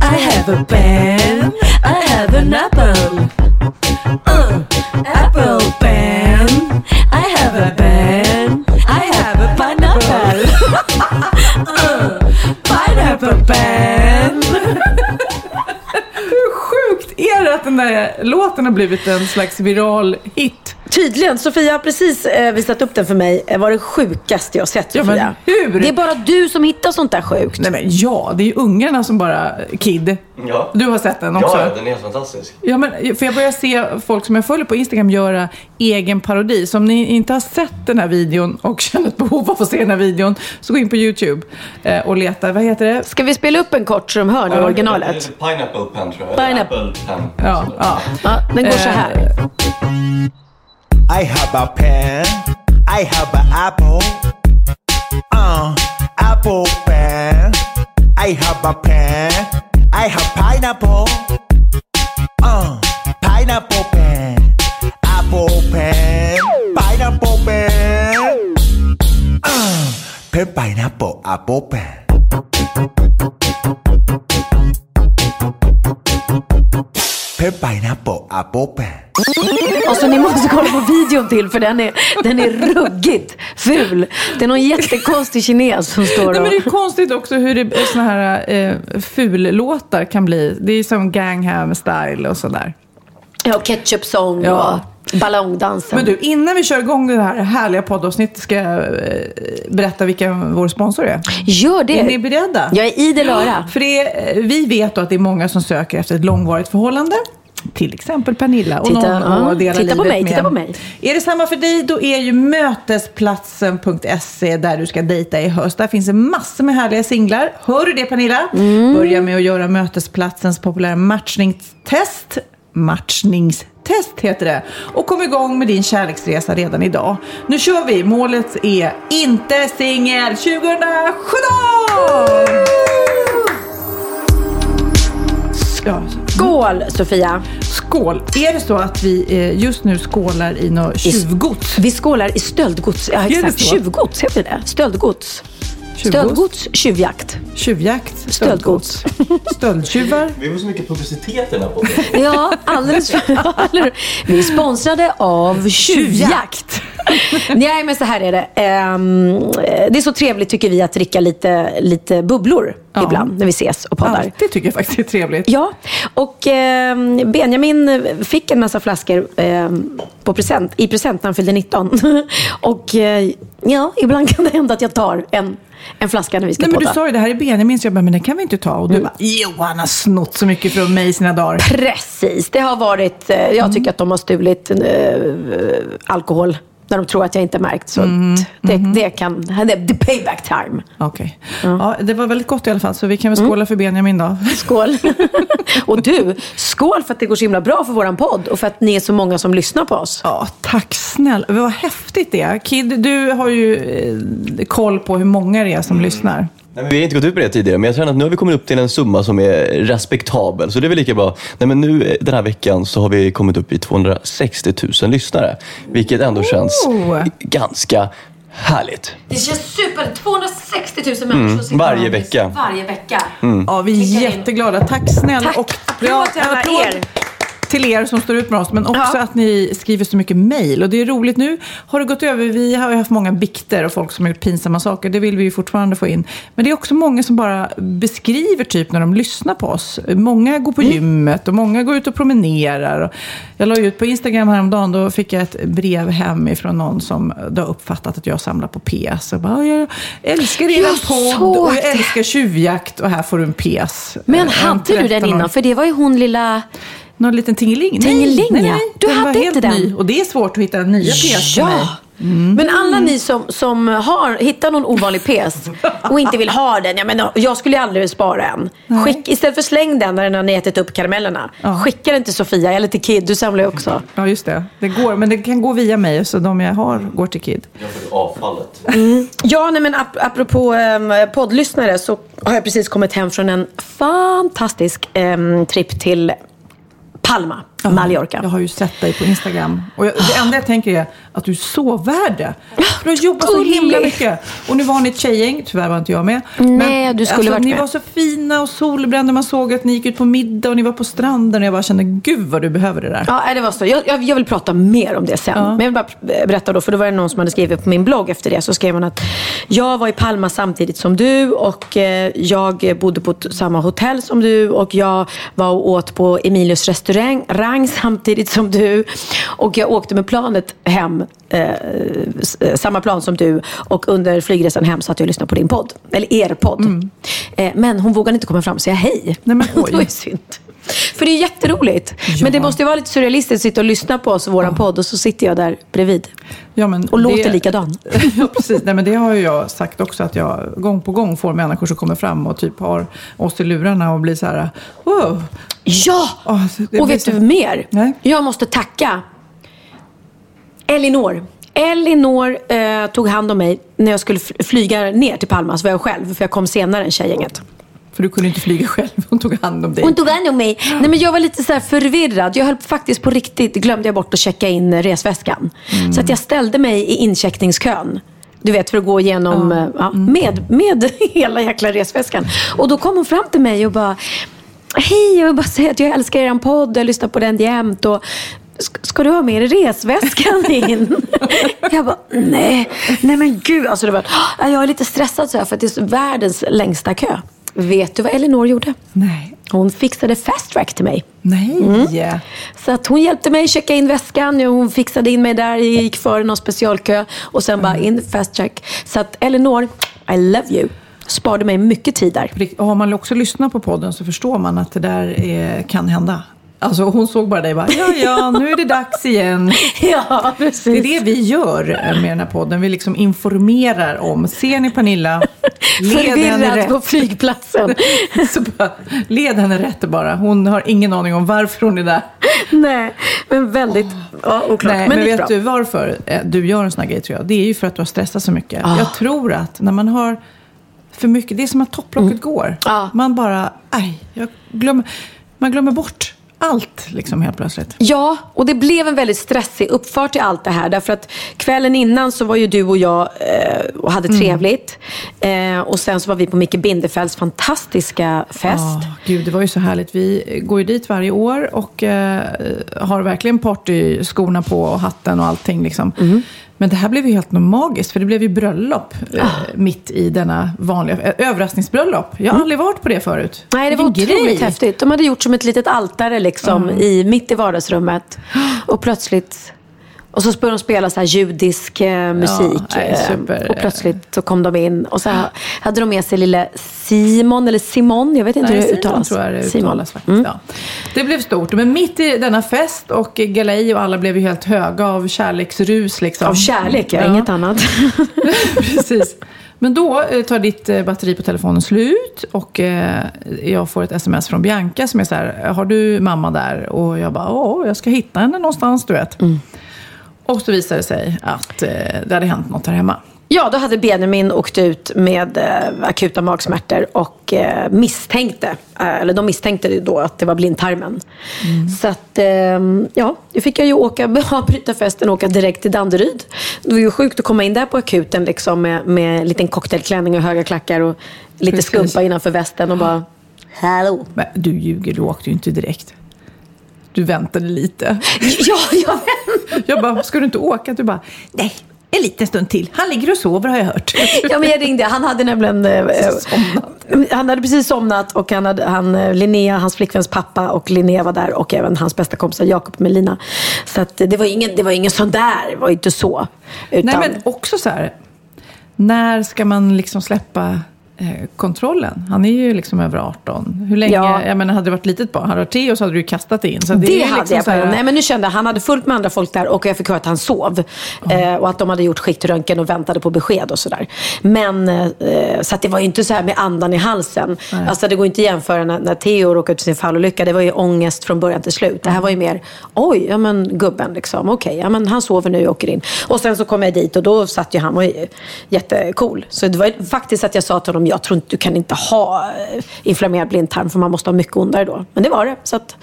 I have a pen. I have an apple. Uh, apple pen. I have a pen. I have a pineapple. uh, pineapple pen. Att den där låten har blivit en slags viral hit? Tydligen. Sofia har precis eh, visat upp den för mig. Det var det sjukaste jag sett Ja, men Sofia. hur? Det är bara du som hittar sånt där sjukt. Nej men ja, det är ju ungarna som bara... Kid. Ja. Du har sett den också? Ja, den är helt fantastisk. Ja, men för jag börjar se folk som jag följer på Instagram göra egen parodi. Så om ni inte har sett den här videon och känner ett behov av att se den här videon, så gå in på YouTube eh, och leta. Vad heter det? Ska vi spela upp en kort så de hör nu originalet? Pineapple pen tror jag. Pineapple. Apple pen. Ja, ja. Ja, den går så här. Eh, I have a pen I have an apple Uh, apple pen I have a pen I have pineapple. Uh, pineapple pen. Apple pen. Pineapple pen. Uh, pen pineapple apple pen Pen pineapple apple pen Alltså ni måste kolla på videon till för den är, den är ruggigt ful. Det är någon jättekonstig kines som står Nej, och... men det är konstigt också hur det, såna här eh, fullåtar kan bli. Det är som Gangham style och sådär. Ja, ketchup-sång Ja. och ballongdansen. Men du, innan vi kör igång det här härliga poddavsnittet ska jag eh, berätta vilka vår sponsor är. Gör det. Är ni beredda? Jag är idel öra. För det är, eh, vi vet då att det är många som söker efter ett långvarigt förhållande. Till exempel Pernilla och Titta, någon att dela Titta på livet mig, med. titta på mig. Är det samma för dig, då är ju mötesplatsen.se där du ska dejta i höst. Där finns det massor med härliga singlar. Hör du det Pernilla? Mm. Börja med att göra Mötesplatsens populära matchningstest. Matchningstest heter det. Och kom igång med din kärleksresa redan idag. Nu kör vi! Målet är inte singel 2017! Ja, Skål Sofia! skål! Är det så att vi eh, just nu skålar i något tjuvgods? Vi skålar i stöldgods. Ja, exakt. Tjuvgods, heter det Stöldgods. Stöldgods, tjuvjakt. Tjuvjakt, Stöldgods. Stöldtjuvar. Vi får så mycket publicitet i den här podden. Ja, alldeles för... Vi är sponsrade av Tjuvjakt. Nej, men så här är det. Ehm, det är så trevligt tycker vi att dricka lite, lite bubblor Ja. ibland när vi ses och poddar. Alltid tycker jag faktiskt är trevligt. Ja, och ehm, Benjamin fick en massa flaskor ehm, på present, i present när han fyllde 19. och eh, ja, ibland kan det hända att jag tar en, en flaska när vi ska Nej, men du podda. sa ju det här är Benjamins, jag bara, men det kan vi inte ta. Och du bara, jo han har snott så mycket från mig i sina dagar. Precis, det har varit, eh, jag tycker att de har stulit eh, alkohol när de tror att jag inte märkt. Så Mm. det, det kan, det är the payback time. Okej. Ja, det var väldigt gott i alla fall, så vi kan väl skåla för Benjamin då. Skål! och du, skål för att det går så himla bra för våran podd och för att ni är så många som lyssnar på oss. Ja, tack snälla. Vad häftigt det är. Kid, du har ju eh, koll på hur många det är som lyssnar. Nej, men vi har inte gått ut med det tidigare, men jag känner att nu har vi kommit upp till en summa som är respektabel. Så det är väl lika bra. Nej, men nu eh, den här veckan så har vi kommit upp i 260 000 lyssnare. Vilket ändå känns Oh. ganska härligt. Det känns super! 260 000 människor som sitter varje och- vecka. Varje vecka. Ja, vi är Klickar in. jätteglada. Tack snälla. Tack. Applåd till alla er. Till er som står ut med oss, men också Ja. att ni skriver så mycket mejl. Och det är roligt nu. Har det gått över? Vi har ju haft många bikter och folk som har gjort pinsamma saker. Det vill vi ju fortfarande få in. Men det är också många som bara beskriver typ när de lyssnar på oss. Många går på gymmet och många går ut och promenerar. Jag la ju ut på Instagram häromdagen, då fick jag ett brev hem ifrån någon som då har uppfattat att jag samlar på PS. Och bara, jag älskar er Jag podd och jag älskar tjuvjakt och här får du en PS. Men En hade du den 13 år. innan? För det var ju hon lilla... Någon liten tingeling? Tingeling, nej, nej, ja. nej. Du den var hade helt inte den. ny. Och det är svårt att hitta nya PS till mig. Men alla ni som, som har hittat någon ovanlig PS och inte vill ha den. Jag, menar, jag skulle ju aldrig spara en. Skick, istället för släng den när ni har ätit upp karamellerna. Skicka den till Sofia eller till Kid. Du samlar ju också. Ja, just det. Det går, men det kan gå via mig, så de jag har går till Kid. Avfallet. Ja, nej, men ap apropå um, poddlyssnare så har jag precis kommit hem från en fantastisk um, tripp till Palma, Mallorca. Jag har ju sett dig på Instagram. Och jag, det enda jag tänker är att du är sovvärd. För du har jobbat så himla mycket. Och nu var ni ett tjejgäng, tyvärr var inte jag med. Nej, du skulle alltså, varit Ni med. var så fina och solbrända. Man såg att ni gick ut på middag och ni var på stranden. Och jag bara kände, gud vad du behöver det där. Ja, det var så. Jag, jag, jag vill prata mer om det sen. Men jag vill bara berätta då, för det var det någon som hade skrivit på min blogg efter det. Så skrev hon att jag var i Palma samtidigt som du och eh, jag bodde på samma hotell som du och jag var och åt på Emilius restaurang rang samtidigt som du. Och jag åkte med planet hem, eh, samma plan som du. Och under flygresan hem satt jag och lyssnade på din podd. Eller er podd. Eh, men hon vågade inte komma fram och säga hej. Nej, men oj. det var ju synd. För det är jätteroligt. Men det måste ju vara lite surrealistiskt att sitta och lyssna på oss och våran podd och så sitter jag där bredvid. Ja, men Och låter likadan. ja, precis. Nej, men det har ju jag sagt också att jag gång på gång får människor som kommer fram och typ har oss i lurarna och blir så här, wow. Ja! Det och vet så- du mer? Nej. Jag måste tacka Elinor. Elinor eh, tog hand om mig när jag skulle fl- flyga ner till Palma. Så var jag själv, för jag kom senare än tjejgänget. För du kunde inte flyga själv, hon tog hand om dig. Hon tog hand om mig. Nej, men jag var lite så förvirrad. Jag höll faktiskt på riktigt, glömde jag bort att checka in resväskan. Så att jag ställde mig i incheckningskön. Du vet, för att gå igenom eh, ja, med, med hela jäkla resväskan. Och då kom hon fram till mig och bara Hej, jag vill bara säga att jag älskar er podd. Jag lyssnar på den jämt. Och, "Ska- Ska du ha med dig resväskan in? jag bara, nej, nej men gud. Alltså det var, "Ah, jag är lite stressad så här för att det är världens längsta kö. Vet du vad Elinor gjorde? Nej. Hon fixade fast track till mig. Nej. Mm. Så att hon hjälpte mig checka in väskan. Hon fixade in mig där. Gick före någon specialkö. Och sen bara in fast track. Så att Elinor, I love you. Sparade mig mycket tid där. Och Har man också lyssnat på podden så förstår man att det där är, kan hända. Alltså hon såg bara dig bara, ja ja, nu är det dags igen. Ja, precis. Det är det vi gör eh, med den här podden. Vi liksom informerar om, ser ni Pernilla? Led henne Förvirrad på rätt. flygplatsen. Så bara, led henne rätt bara. Hon har ingen aning om varför hon är där. Nej, men väldigt ja, oklart. Nej, men, men, vet bra. du varför eh, du gör en sån här grej tror jag? Det är ju för att du har stressat så mycket. Ah. Jag tror att när man har för mycket, det är som att topplocket går. Mm. Ja. Man bara, aj, jag glömmer, man glömmer bort allt liksom helt plötsligt. Ja, och det blev en väldigt stressig uppfart till allt det här. Därför att kvällen innan så var ju du och jag eh, och hade trevligt. Eh, och sen så var vi på Micke Bindefelds fantastiska fest. Ja, gud, det var ju så härligt. Vi går ju dit varje år och eh, har verkligen partyskorna på och hatten och allting. Liksom. Mm. Men det här blev ju helt magiskt, för det blev ju bröllop eh, Ah. mitt i denna vanliga eh, överraskningsbröllop. Jag har aldrig varit på det förut. Mm. Nej, det var Vilken otroligt grej. häftigt. De hade gjort som ett litet altare liksom, i, mitt i vardagsrummet. Och plötsligt... Och så började de spela så här judisk eh, musik. nej, eh, och plötsligt så kom de in. Och så här, hade de med sig lille Simon, eller Simon, jag vet inte Nej, hur det Simon uttalas. tror jag det Simon. uttalas faktiskt. Ja. Det blev stort. Men mitt i denna fest och galej och alla blev ju helt höga av kärleksrus. Liksom. Av kärlek, ja, inget annat. Precis. Men då eh, tar ditt batteri på telefonen slut och jag får ett sms från Bianca som är så här, har du mamma där? Och jag bara, ja, jag ska hitta henne någonstans, du vet. Och så visade det sig att eh, det hade hänt något här hemma. Ja, då hade Benjamin åkt ut med eh, akuta magsmärtor och eh, misstänkte, eh, eller de misstänkte då att det var blindtarmen. Så att, eh, ja, då fick jag ju åka, avbryta festen och åka direkt till Danderyd. Det var ju sjukt att komma in där på akuten liksom, med, med en liten cocktailklänning och höga klackar och lite Precis. skumpa innanför västen och bara, hallå. Men du ljuger, du åkte ju inte direkt. Du väntade lite. Ja, jag vet. Jag bara, ska du inte åka? Du bara, nej, en liten stund till. Han ligger och sover har jag hört. Ja, men jag ringde. Han hade nämligen... eh, Somnat. Han hade precis somnat och han hade, han, eh, Linnea, hans flickväns pappa och Linnea var där och även hans bästa kompisar Jakob med Lina. Så att det var ingen, det var ingen sån där, det var inte så. Utan, Nej, men också så här, när ska man liksom släppa eh, kontrollen? Han är ju liksom över 18. Hur länge? Ja. Jag menar, hade det varit litet barn, hade det varit Theo så hade du ju kastat in. Så det, Det hade liksom jag här, Nej men nu kände jag, han hade fullt med andra folk där och jag fick höra att han sov. Eh, och att de hade gjort skiktröntgen och väntade på besked och sådär. Men, eh, så det var ju inte så här med andan i halsen. Alltså det går inte att jämföra när, när Theo råkade ut för sin fallolycka. Det var ju ångest från början till slut. Det här var ju mer, oj, ja men gubben liksom. Okej, ja men han sover nu och åker in. Och sen så kom jag dit och då satt ju han och var jättecool. Så det var ju faktiskt att jag sa till honom, jag tror inte du kan inte ha eh, inflammerad blindtarm för man måste ha mycket ondare då. Men det var det. Så att,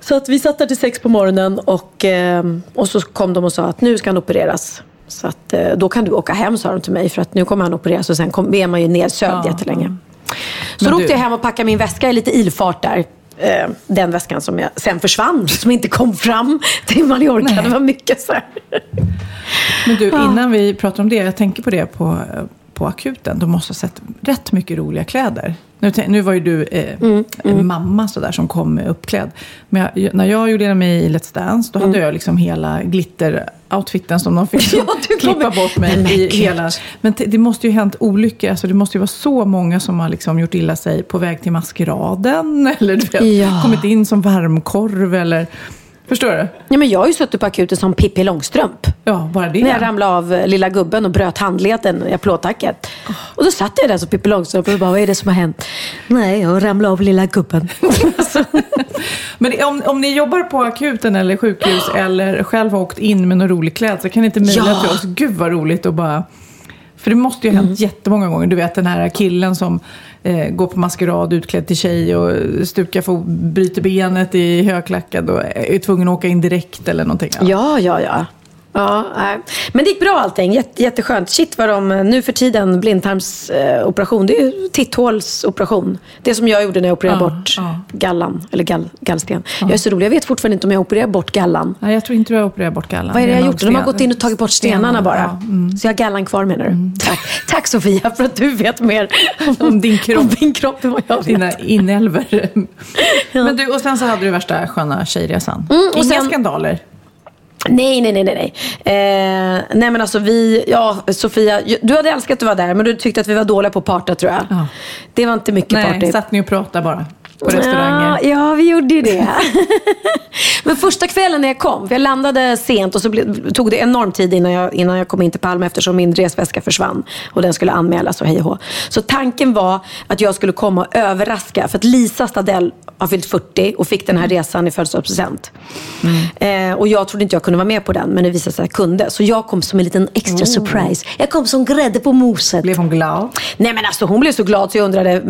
så att vi satt där till sex på morgonen och, eh, och så kom de och sa att nu ska han opereras. Så att eh, då kan du åka hem sa de till mig för att nu kommer han opereras och sen kom, är man ju nedsövd Ja, jättelänge. Så Men då du- åkte jag hem och packade min väska i lite ilfart där. Den väskan som jag sen försvann, som inte kom fram till Mallorca. Det var mycket så här. Men du, innan vi pratar om det, jag tänker på det på, på akuten. De måste ha sett rätt mycket roliga kläder. Nu, nu var ju du eh, Mm, en mamma sådär som kom uppklädd. Men jag, när jag gjorde mig i Let's Dance, då hade jag liksom hela glitter-outfiten som de fick Mm. Ja, klippa bort mig men i hela... Men det måste ju ha hänt olyckor. Alltså det måste ju vara så många som har liksom gjort illa sig på väg till maskeraden. Eller du vet, Ja. kommit in som varmkorv eller... Förstår du? Ja, men jag har ju suttit på akuten som Pippi Långstrump. Ja, bara det. När jag ramlade av eh, lilla gubben och bröt handleden i applådtacket. Och då satt jag där som Pippi Långstrump och bara, vad är det som har hänt? Nej, jag ramlade av lilla gubben. Men om, om ni jobbar på akuten eller sjukhus eller själv har åkt in med någon rolig kläd så kan ni inte mejla Ja. till oss. Gud vad roligt och bara... För det måste ju ha hänt Mm. jättemånga gånger. Du vet den här killen som eh, går på maskerad utklädd till tjej och stukar för bryter benet i högklackad och är tvungen att åka in direkt eller någonting. Ja, ja, ja. Ja, nej. Men det gick bra allting. Jätte, jätteskönt. Shit vad de nu för tiden, blindtarmsoperation, det är ju titthålsoperation. Det som jag gjorde när jag opererade Ja, bort ja. gallan, eller gall, gallsten. Jag är så rolig, jag vet fortfarande inte om jag opererar bort gallan. Nej, jag tror inte du har opererat bort gallan. Vad är det jag har nog gjort? De har gått in och tagit bort stenarna bara. Ja, mm. Så jag har gallan kvar menar du? Tack. Tack Sofia för att du vet mer Om din kropp. om din kropp än vad jag vet. Dina inälvor. Men du, och sen så hade du värsta sköna tjejresan. Mm, och Inga sen- skandaler. Nej, nej, nej, nej. Nej, eh, nej men alltså vi, ja Sofia, du hade älskat att vara där men du tyckte att vi var dåliga på att parta tror jag. Ja. Det var inte mycket Nej, party. satt ni och pratade bara på restauranger? Ja, ja, vi gjorde ju det. Men första kvällen när jag kom, för jag landade sent och så tog det enorm tid innan jag, innan jag kom in till Palma eftersom min resväska försvann och den skulle anmälas och hej och. Så tanken var att jag skulle komma och överraska, för att Lisa Stadell har fyllt 40 och fick den här resan i födelsedagspresent. Eh, och jag trodde inte jag kunde vara med på den, men det visade sig att jag kunde. Så jag kom som en liten extra surprise. Jag kom som grädde på moset. Blev hon glad? Nej men alltså hon blev så glad så jag undrade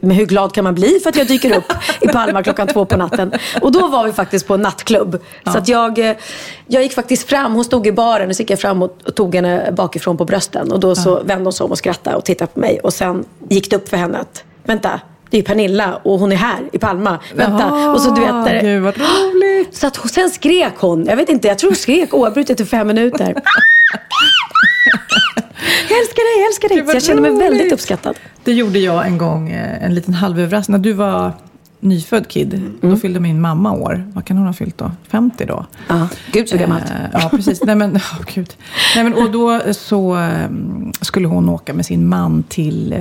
men hur glad kan man bli för att jag dyker upp i Palma klockan två på natten. Och då var vi faktiskt på en nattklubb. Så att jag, eh, jag gick faktiskt fram, hon stod i baren och så gick jag fram och tog henne bakifrån på brösten. Och då så vände hon sig om och skrattade och tittade på mig. Och sen gick det upp för henne att vänta, det är ju Pernilla och hon är här i Palma. Vänta. Jaha, och så du vet där. Gud vad roligt. Så att hon, sen skrek hon, jag vet inte, jag tror hon skrek oavbrutet i fem minuter. jag älskar dig, jag älskar dig. Jag känner mig väldigt uppskattad. Det gjorde jag en gång, eh, en liten halvöverraskning. När du var nyfödd kid, Mm. då fyllde min mamma år. Vad kan hon ha fyllt då? 50 då? Ja, gud så gammalt. Eh, ja, precis. Nej, men, oh, gud. Nej, men, och då så eh, skulle hon åka med sin man till eh,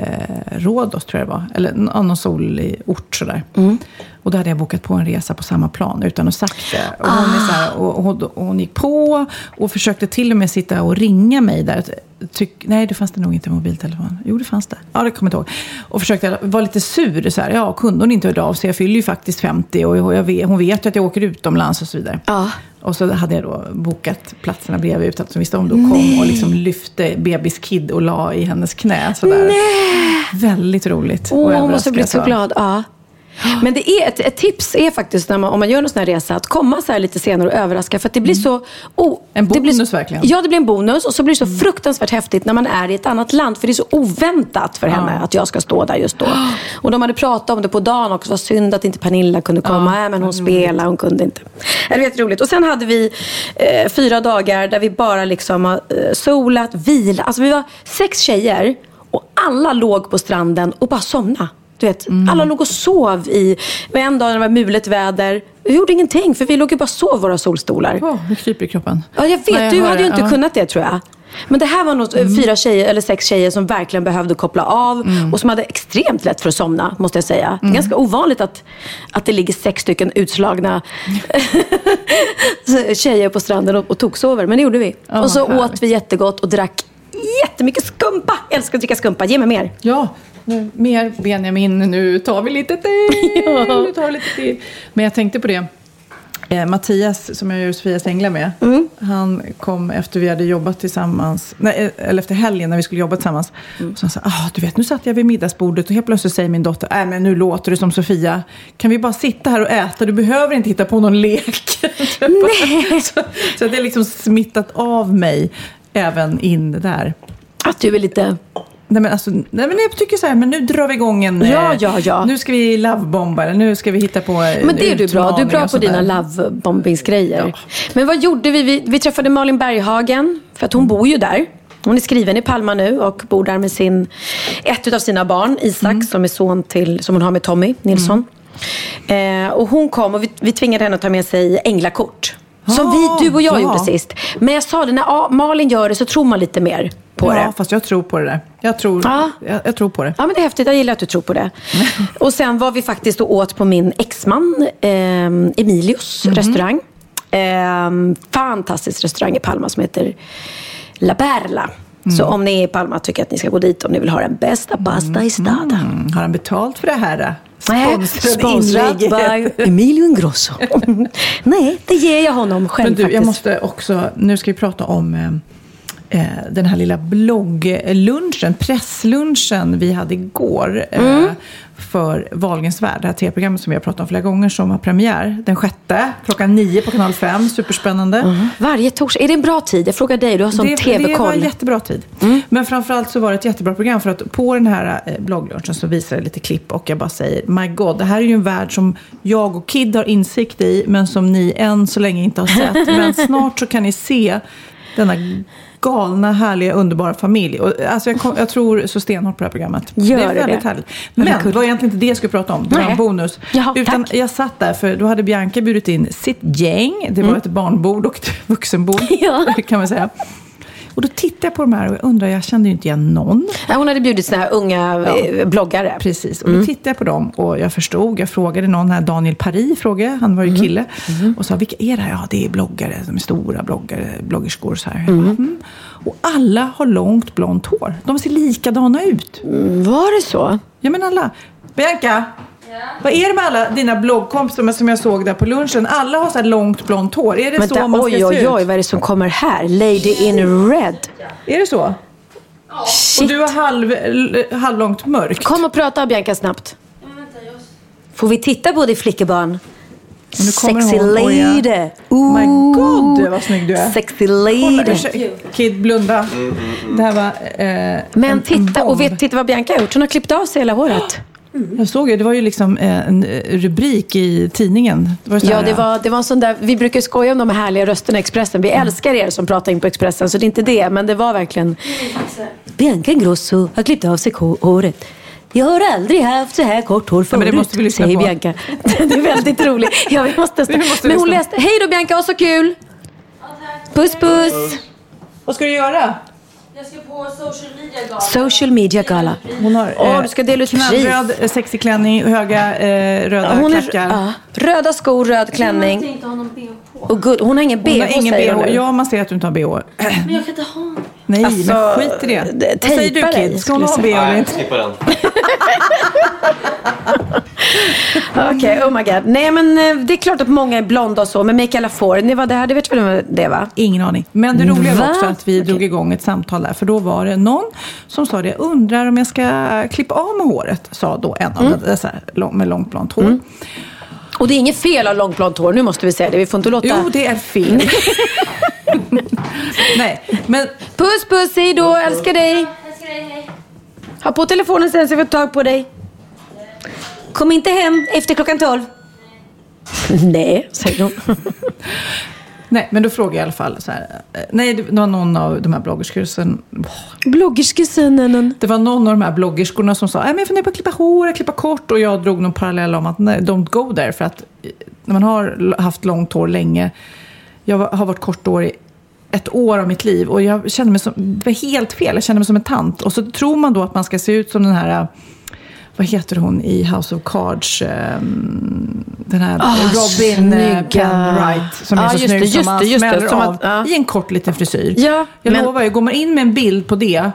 Rhodos, tror jag det var. Eller någon solig ort sådär. Mm. Och då hade jag bokat på en resa på samma plan utan att sagt det. Och hon, är så här, och, och, och hon gick på och försökte till och med sitta och ringa mig där. Tyck, nej, det fanns det nog inte mobiltelefon. Jo, det fanns det. Ja, det kommer jag inte ihåg. Och försökte vara lite sur. Så här, ja, kunde hon inte höra av sig? Jag fyller ju faktiskt 50 och jag vet, hon vet ju att jag åker utomlands och så vidare. Ja. Och så hade jag då bokat platserna bredvid utan att hon visste om. Och kom och liksom lyfte bebis Kid och la i hennes knä. Sådär. Väldigt roligt. Åh, hon måste ha blivit så glad. Ja. Men det är ett, ett tips är faktiskt man, om man gör en sån här resa att komma så här lite senare och överraska. För att det blir så... Oh, En det blir bonus så, verkligen. Ja, det blir en bonus. Och så blir det så fruktansvärt häftigt när man är i ett annat land. För det är så oväntat för henne att jag ska stå där just då. Och de hade pratat om det på dagen också. Vad synd att inte Pernilla kunde komma. Ja, men hon spelade, hon kunde inte. Det var jätteroligt. Och sen hade vi eh, fyra dagar där vi bara liksom har eh, solat, vila. Alltså vi var sex tjejer och alla låg på stranden och bara somnade. Du vet, alla låg och sov i... En dag när det var mulet väder. Vi gjorde ingenting för vi låg ju bara och sov våra solstolar. Åh, det kryper i kroppen. Ja, jag vet. Nej, jag du hör hade ju inte Ja. kunnat det tror jag. Men det här var nog eh, fyra tjejer, eller sex tjejer som verkligen behövde koppla av och som hade extremt lätt för att somna, måste jag säga. Det är ganska ovanligt att, att det ligger sex stycken utslagna tjejer på stranden och, och toksover, men det gjorde vi. Ja, och så vad åt vi jättegott och drack jättemycket skumpa. Jag älskar att dricka skumpa, ge mig mer. Ja, nu, mer Benjamin. Nu tar vi lite till. Ja. Nu tar vi lite till. Men jag tänkte på det. Eh, Mattias, som jag gör Sofias Änglar med, Mm. han kom efter vi hade jobbat tillsammans, nej, eh, eller efter helgen när vi skulle jobba tillsammans. Mm. Och så han sa, ah, du vet, nu satt jag vid middagsbordet och helt plötsligt säger min dotter, nej men nu låter du som Sofia. Kan vi bara sitta här och äta? Du behöver inte hitta på någon lek. Nej. så, så det är liksom smittat av mig även in där. Att du är lite... Nej men, alltså, nej men jag tycker så här, men nu drar vi igång en... Ja, eh, ja, ja. Nu ska vi lovebomba eller nu ska vi hitta på eh, Men det är du bra. Du är bra på dina lovebombingsgrejer. Men vad gjorde vi? vi? Vi träffade Malin Berghagen, för att hon bor ju där. Hon är skriven i Palma nu och bor där med sin, ett av sina barn, Isak, Mm. som är son till, som hon har med Tommy Nilsson. Eh, och hon kom och vi, vi tvingade henne att ta med sig änglakort. Som Ah, vi, du och jag ja. gjorde sist. Men jag sa det, när ja, Malin gör det så tror man lite mer på ja, det. fast jag tror på det där. Jag tror, Ja. jag, jag tror på det. Ja, men det är häftigt. Jag gillar att du tror på det. Och sen var vi faktiskt och åt på min exman eh, Emilios Mhm. restaurang. Eh, fantastisk restaurang i Palma som heter La Perla. Så Mm. om ni är i Palma tycker jag att ni ska gå dit om ni vill ha den bästa pasta i staden. Mm, har han betalt för det här? Sponsrad by Emilio Ingrosso. Nej, det ger jag honom själv Men du, faktiskt. jag måste också, nu ska vi prata om eh, eh, den här lilla blogglunchen, presslunchen vi hade igår. Mm. Eh, för Wahlgrens värld, det här tv-programmet som vi har pratat om flera gånger som har premiär den sjätte klockan nio på kanal 5. Superspännande. Varje torsdag. Är det en bra tid? Jag frågar dig, du har sån det, det var en tv-koll. jättebra tid. Mm. Men framförallt så var det ett jättebra program för att på den här eh, blogglunchen så visar det lite klipp och jag bara säger My God, det här är ju en värld som jag och Kid har insikt i men som ni än så länge inte har sett. men snart så kan ni se denna galna, härliga, underbara familj. Och, alltså jag, kom, jag tror så stenhårt på det här programmet. Gör det är väldigt det? härligt. Men det var egentligen inte det jag skulle prata om. Det var en bonus. Jaha, Utan tack. jag satt där för då hade Bianca bjudit in sitt gäng. Det var ett barnbord och ett vuxenbord Mm. Ja. kan man säga. Och då tittade jag på de här och jag undrar, jag kände ju inte igen någon. Ja, hon hade bjudit här unga eh, bloggare. Precis, Mm. och då tittade jag på dem och jag förstod. Jag frågade någon här, Daniel Paris frågade, han var ju Mm. kille. Och sa, vilka är det här? Ja, det är bloggare, de är stora bloggare, bloggerskor så här. Mm. mm. Och alla har långt blont hår. De ser likadana ut. Var det så? Ja men alla. Bianca! Vad är det med alla dina bloggkompisar som jag såg där på lunchen? Alla har så här långt blont hår. Är det Vänta, så man ska oj, oj, se oj, ut? vad är det som kommer här? Lady in red. Är det så? Och Shit. du har halv, halvlångt mörkt. Kom och prata Bianca snabbt. Får vi titta på dig flickebarn? Och nu kommer Sexy hon, oj, ja. lady. My Ooh. God, vad snygg du är. Sexy Kolla, lady. ursäkta, Kid, blunda. Det här var eh, en- Men en titta, och bomb. vet, titta vad Bianca har gjort. Hon har klippt av sig hela håret. Jag såg ju, det var ju liksom eh, en eh, rubrik i tidningen. Det var så Ja, det var, det var en sån där, vi brukar skoja om de här härliga rösterna i Expressen. Vi älskar er som pratar in på Expressen, så det är inte det. Men det var verkligen... Bianca Ingrosso har klippt av sig håret. Jag har aldrig haft så här kort hår förut, men det måste vi lyssna säger på. Bianca. Det är väldigt roligt. Ja, vi måste, Vi måste men hon lyssna. läste... Hej då Bianca, vad så kul! Puss puss! Vad ska du göra? Jag ska på social media gala. Social media gala. Hon har Åh, du ska dela ut pris. knallröd eh, sexig klänning, höga eh, röda Hon är, klackar. ja, röda skor, röd Jag måste klänning. inte ha någon bh på. Och. Hon har ingen bh, Hon har ingen säger hon bh. nu. Ja, man ser att du inte har bh. Men jag kan inte ha någon. Nej, Alltså, men skit i det. Vad säger du tejpa dig, Kid? Ska hon ha skulle bh jag eller Nej, inte? skippa den. Okej, oh my god. Nej men eh, det är klart att många är blonda och så. Men Mikael Lafor, ni var där, det vet väl vem det va? Ingen aning. Men det roliga var Va? också att vi Okej. drog igång ett samtal där. För då var det någon som sa det. Jag undrar om jag ska klippa av med håret. Sa då en av Mm. dessa lång, med långt blont hår. Och det är inget fel att ha långt blont hår, nu måste vi säga det. Vi får inte låta... Jo, det är fel. Nej, men Puss puss, hej då, älskar dig. Ha på telefonen sen så jag får tag på dig. Kom inte hem efter klockan tolv. Nej, säger hon. Nej, men då frågade jag i alla fall så här. eh, Nej, det var någon av de här bloggerskursen. Bloggerskesonen. Det var någon av de här bloggerskorna som sa, "Nej, men jag funderar på att klippa hår, klippa kort. Och jag drog någon parallell om att nej, don't go there. För att eh, när man har haft långt hår länge. Jag har varit korthår i ett år av mitt liv. Och jag kände mig som, det var helt fel. Jag kände mig som en tant. Och så tror man då att man ska se ut som den här, eh, vad heter hon i House of Cards? ehm, Den här Ah, Robin eh. Penwright. Som är Ja, så just snygg det, som just man det, just det, smäller som av att- i en kort liten frisyr. Ja, jag men- lovar, ju, går man in med en bild på det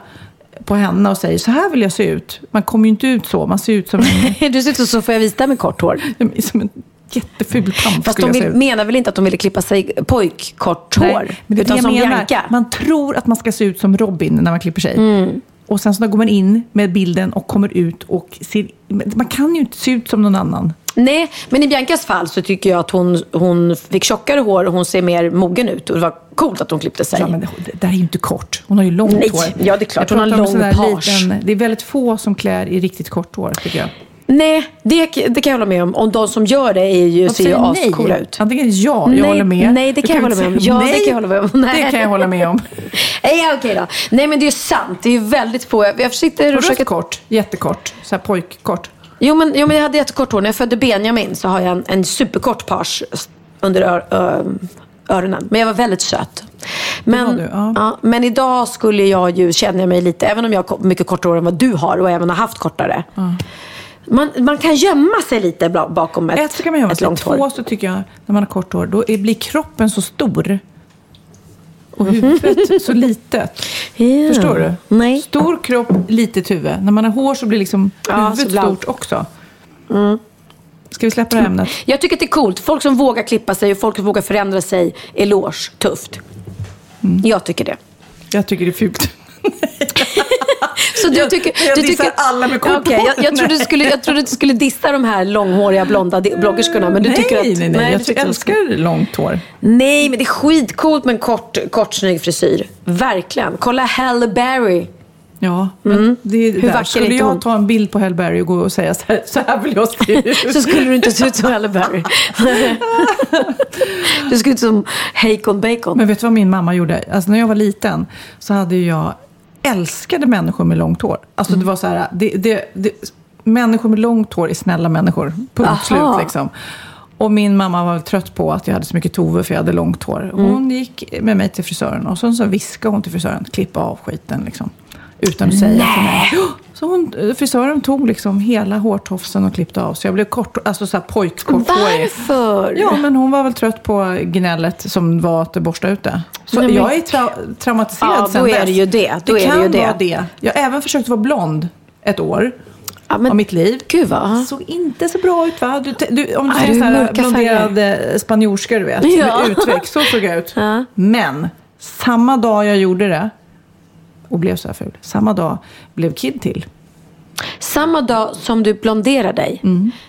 på henne och säger så här vill jag se ut. Man kommer ju inte ut så. Man ser ut som en, Du ser ut som Sofia Wistam med kort hår. som en jätteful tant. Fast de jag vill, menar väl inte att de ville klippa sig pojkkort hår? Nej, men det är utan det som jag menar. Bianca. Man tror att man ska se ut som Robin när man klipper sig. Mm. Och sen så går man in med bilden och kommer ut och ser... Man kan ju inte se ut som någon annan. Nej, men i Biancas fall så tycker jag att hon, hon fick tjockare hår och hon ser mer mogen ut. Och det var coolt att hon klippte sig. Ja, men det, det där är ju inte kort. Hon har ju långt Nej, hår. ja, det är klart. Hon har lång page. liten- Det är väldigt få som klär i riktigt kort hår, tycker jag. Nej, det, det kan jag hålla med om. Och de som gör det är ju, ser ju ascoola ut. Antingen ja, jag Nej, håller med. nej, det kan jag hålla med om. Ja, det nej? kan jag hålla med om. Nej. Det kan jag hålla med om. Nej, okej då. Nej, men det är ju sant. Det är ju väldigt få. Jag, sitter och försöker... kort? Jättekort? Så här pojkkort? Jo men, jo, men jag hade jättekort hår. När jag födde Benjamin så har jag en, en superkort page under ör, ö, öronen. Men jag var väldigt söt. Men, du, ja. men idag skulle jag ju, känner jag mig lite, även om jag har mycket kortare hår än vad du har och även har haft kortare. Man, man kan gömma sig lite bakom ett, Ett så kan man göra ett sig. långt hår. Två så tycker jag, när man har kort hår, då blir kroppen så stor. Och Mhm. huvudet så litet. Ja. Förstår du? Nej. Stor kropp, litet huvud. När man har hår så blir liksom Ja, huvudet stort också. Ska vi släppa det här ämnet? Jag tycker att det är coolt. Folk som vågar klippa sig och folk som vågar förändra sig. Eloge. Tufft. Mm. Jag tycker det. Jag tycker det är fult. Så du Jag- tycker, jag du dissar tycker, alla med kort hår. jag, jag, trodde du skulle, jag trodde du skulle dissa de här långhåriga blonda bloggerskorna. Men du nej, tycker att, nej, nej. Jag du ty- tycker älskar långt hår. Nej, men det är skitcoolt med en kort, kort snygg frisyr. Verkligen. Kolla Halle Berry. Ja, men det är Hur där. Skulle jag hon? ta en bild på Halle Berry och gå och säga så här, så här vill jag se ut. Så skulle du inte se ut som Halle Berry. Du skulle ut som Hakon Bacon. Men vet du vad min mamma gjorde? Alltså när jag var liten så hade jag älskade människor med långt hår. Alltså det var så här, det, det, det, människor med långt hår är snälla människor. Punkt slut liksom. Och min mamma var trött på att jag hade så mycket Tove för jag hade långt hår. Hon gick med mig till frisören och så, så viskade hon till frisören, klippa av skiten liksom. Utan att säga till mig. Så hon, frisören tog liksom hela hårtofsen och klippte av. Så jag blev kort, alltså så här pojkkorthårig. Varför? Ja, men hon var väl trött på gnället som var att borsta ut det. Så Nej, men- jag är tra- traumatiserad Ja, sen då är dess. det ju det. Då det är det kan ju det. vara det. Jag har även försökt vara blond ett år Ja, men- av mitt liv. Gud vad... Såg inte så bra ut va? Du, du, om du ser du så är här mörka blonderade spanjorskor du vet. Ja. Med utväxt. Så såg jag ut. Ja. Men samma dag jag gjorde det och blev så här ful. Samma dag blev Kid till. Samma dag som du blonderar dig.